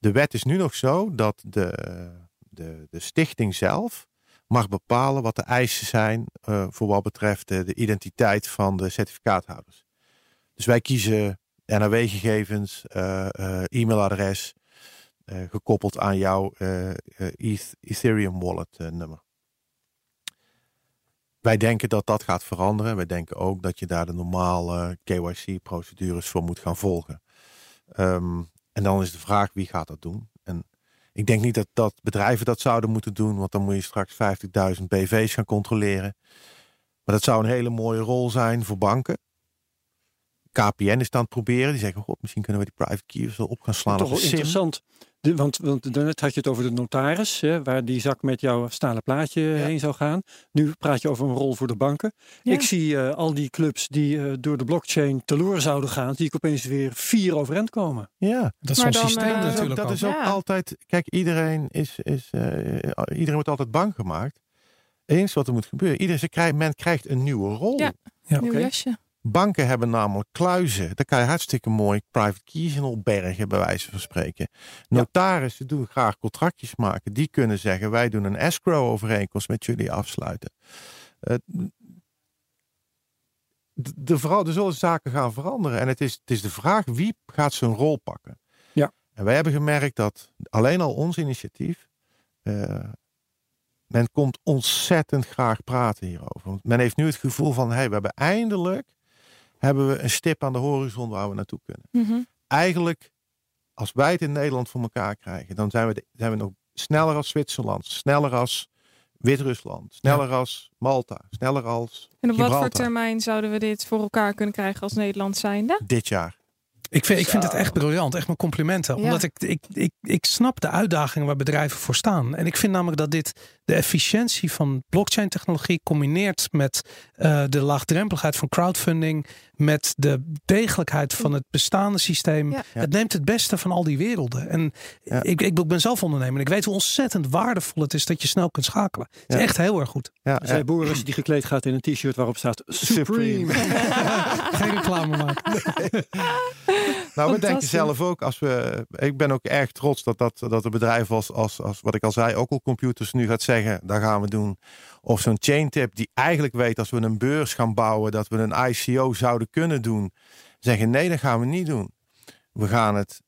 De wet is nu nog zo dat de, de, de stichting zelf mag bepalen wat de eisen zijn eh, voor wat betreft de identiteit van de certificaathouders. Dus wij kiezen NAW-gegevens, eh, eh, e-mailadres, eh, gekoppeld aan jouw Eth- Ethereum wallet eh, nummer. Wij denken dat dat gaat veranderen. Wij denken ook dat je daar de normale KYC-procedures voor moet gaan volgen. Ehm, en dan is de vraag wie gaat dat doen? En ik denk niet dat, dat bedrijven dat zouden moeten doen, want dan moet je straks 50.000 BV's gaan controleren. Maar dat zou een hele mooie rol zijn voor banken. KPN is het aan het proberen. Die zeggen, god, misschien kunnen we die private keys wel op gaan slaan. Toch op wel een SIM. interessant. De, want, want daarnet had je het over de notaris, hè, waar die zak met jouw stalen plaatje heen zou gaan. Nu praat je over een rol voor de banken. Ja. Ik zie eh, al die clubs die eh, door de blockchain teloor zouden gaan, zie ik opeens weer vier overeind komen. Ja, Dat is Maar zo'n dan, systeem eh, dat is ook, natuurlijk dat ook. is ook Ja. altijd. Kijk, iedereen is, is eh, iedereen wordt altijd bang gemaakt. Eens wat er moet gebeuren. Iedereen, ze krijgt, men krijgt een nieuwe rol. Ja. Ja, Nieuw oké. jasje. Banken hebben namelijk kluizen. Daar kan je hartstikke mooi private keys in opbergen, bij wijze van spreken. Notarissen doen graag contractjes maken. Die kunnen zeggen, wij doen een escrow overeenkomst met jullie afsluiten. Eh, de, de, vooral, er zullen zaken gaan veranderen. En het is, het is de vraag, wie gaat zijn rol pakken? Ja. En wij hebben gemerkt dat alleen al ons initiatief... eh, men komt ontzettend graag praten hierover. Want men heeft nu het gevoel van, hey, we hebben eindelijk hebben we een stip aan de horizon waar we naartoe kunnen. Mhm. Eigenlijk, als wij het in Nederland voor elkaar krijgen, dan zijn we, de- zijn we nog sneller als Zwitserland, sneller als Wit-Rusland, sneller als Malta, sneller als En op wat voor termijn zouden we dit voor elkaar kunnen krijgen als Nederland zijnde? dit jaar. Ik vind, ik vind het echt briljant. Echt mijn complimenten. Ja. Omdat ik, ik, ik, ik snap de uitdagingen waar bedrijven voor staan. En ik vind namelijk dat dit de efficiëntie van blockchain technologie combineert met eh, de laagdrempeligheid van crowdfunding. Met de degelijkheid van het bestaande systeem. Ja. Het neemt het beste van al die werelden. En Ja. ik, ik ben zelf ondernemer. En ik weet hoe ontzettend waardevol het is dat je snel kunt schakelen. Het is echt heel erg goed. Ja, Zij eh, Boris die gekleed gaat in een t-shirt waarop staat Supreme. *laughs* *laughs* Geen reclame maken. *laughs* Nou, we denken zelf ook, als we, ik ben ook erg trots dat, dat, dat een bedrijf als, als, als, wat ik al zei, ook al computers nu gaat zeggen, dat gaan we doen. Of zo'n chain tip die eigenlijk weet als we een beurs gaan bouwen, dat we een ICO zouden kunnen doen. Zeggen nee, dat gaan we niet doen. We gaan het,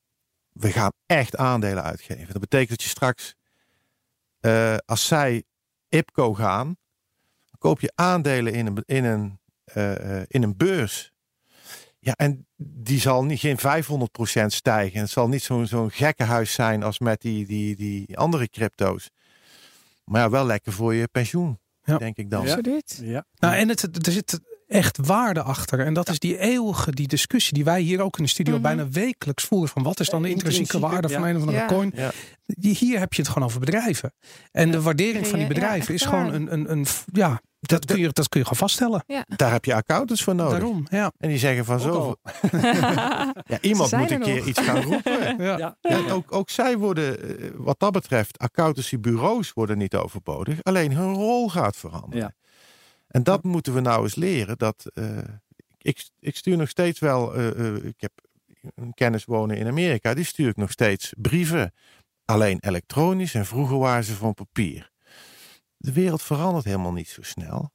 we gaan echt aandelen uitgeven. Dat betekent dat je straks, eh, als zij IPCO gaan, koop je aandelen in een, in een, eh, eh, in een beurs. Ja, en die zal niet geen 500% stijgen. Het zal niet zo'n zo'n gekkenhuis zijn als met die, die, die andere crypto's. Maar ja, wel lekker voor je pensioen, Ja. denk ik dan. Ja. Absoluut. Ja. Nou, en het, er zit echt waarde achter. En dat is die eeuwige die discussie die wij hier ook in de studio Mhm. bijna wekelijks voeren. Van wat is dan de intrinsieke waarde van een of andere Ja. coin? Hier heb je het gewoon over bedrijven. En de waardering van die bedrijven is gewoon een, een, een ja, dat kun, je, dat kun je gewoon vaststellen. Daar heb je accountants voor nodig. Daarom, ja. En die zeggen van Ook zo. *laughs* *laughs* Ja, iemand moet een keer nog. iets gaan roepen. *laughs* ja. Ja. Ja, ook, ook zij worden, eh, wat dat betreft, accountancybureaus worden niet overbodig. Alleen hun rol gaat veranderen. En dat moeten we nou eens leren. Dat, eh, ik, ik stuur nog steeds wel, eh, eh, ik heb een kennis wonen in Amerika, die stuur ik nog steeds brieven. Alleen elektronisch en vroeger waren ze van papier. De wereld verandert helemaal niet zo snel.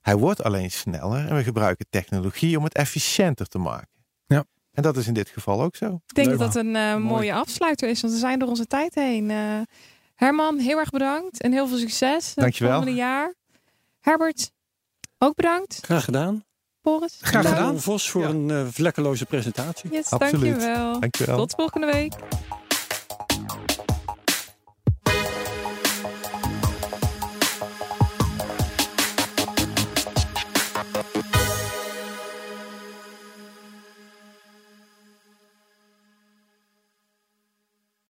Hij wordt alleen sneller en we gebruiken technologie om het efficiënter te maken. Ja. En dat is in dit geval ook zo. Ik denk Leuk. dat dat een mooie afsluiter is, want we zijn door onze tijd heen. Eh, Herman, heel erg bedankt en heel veel succes het Dankjewel. volgende jaar. Herbert, ook bedankt. Graag gedaan. Boris, Graag gedaan. Vos voor Ja. een eh, vlekkeloze presentatie. Yes, Absoluut. dankjewel. Dankjewel. Tot volgende week.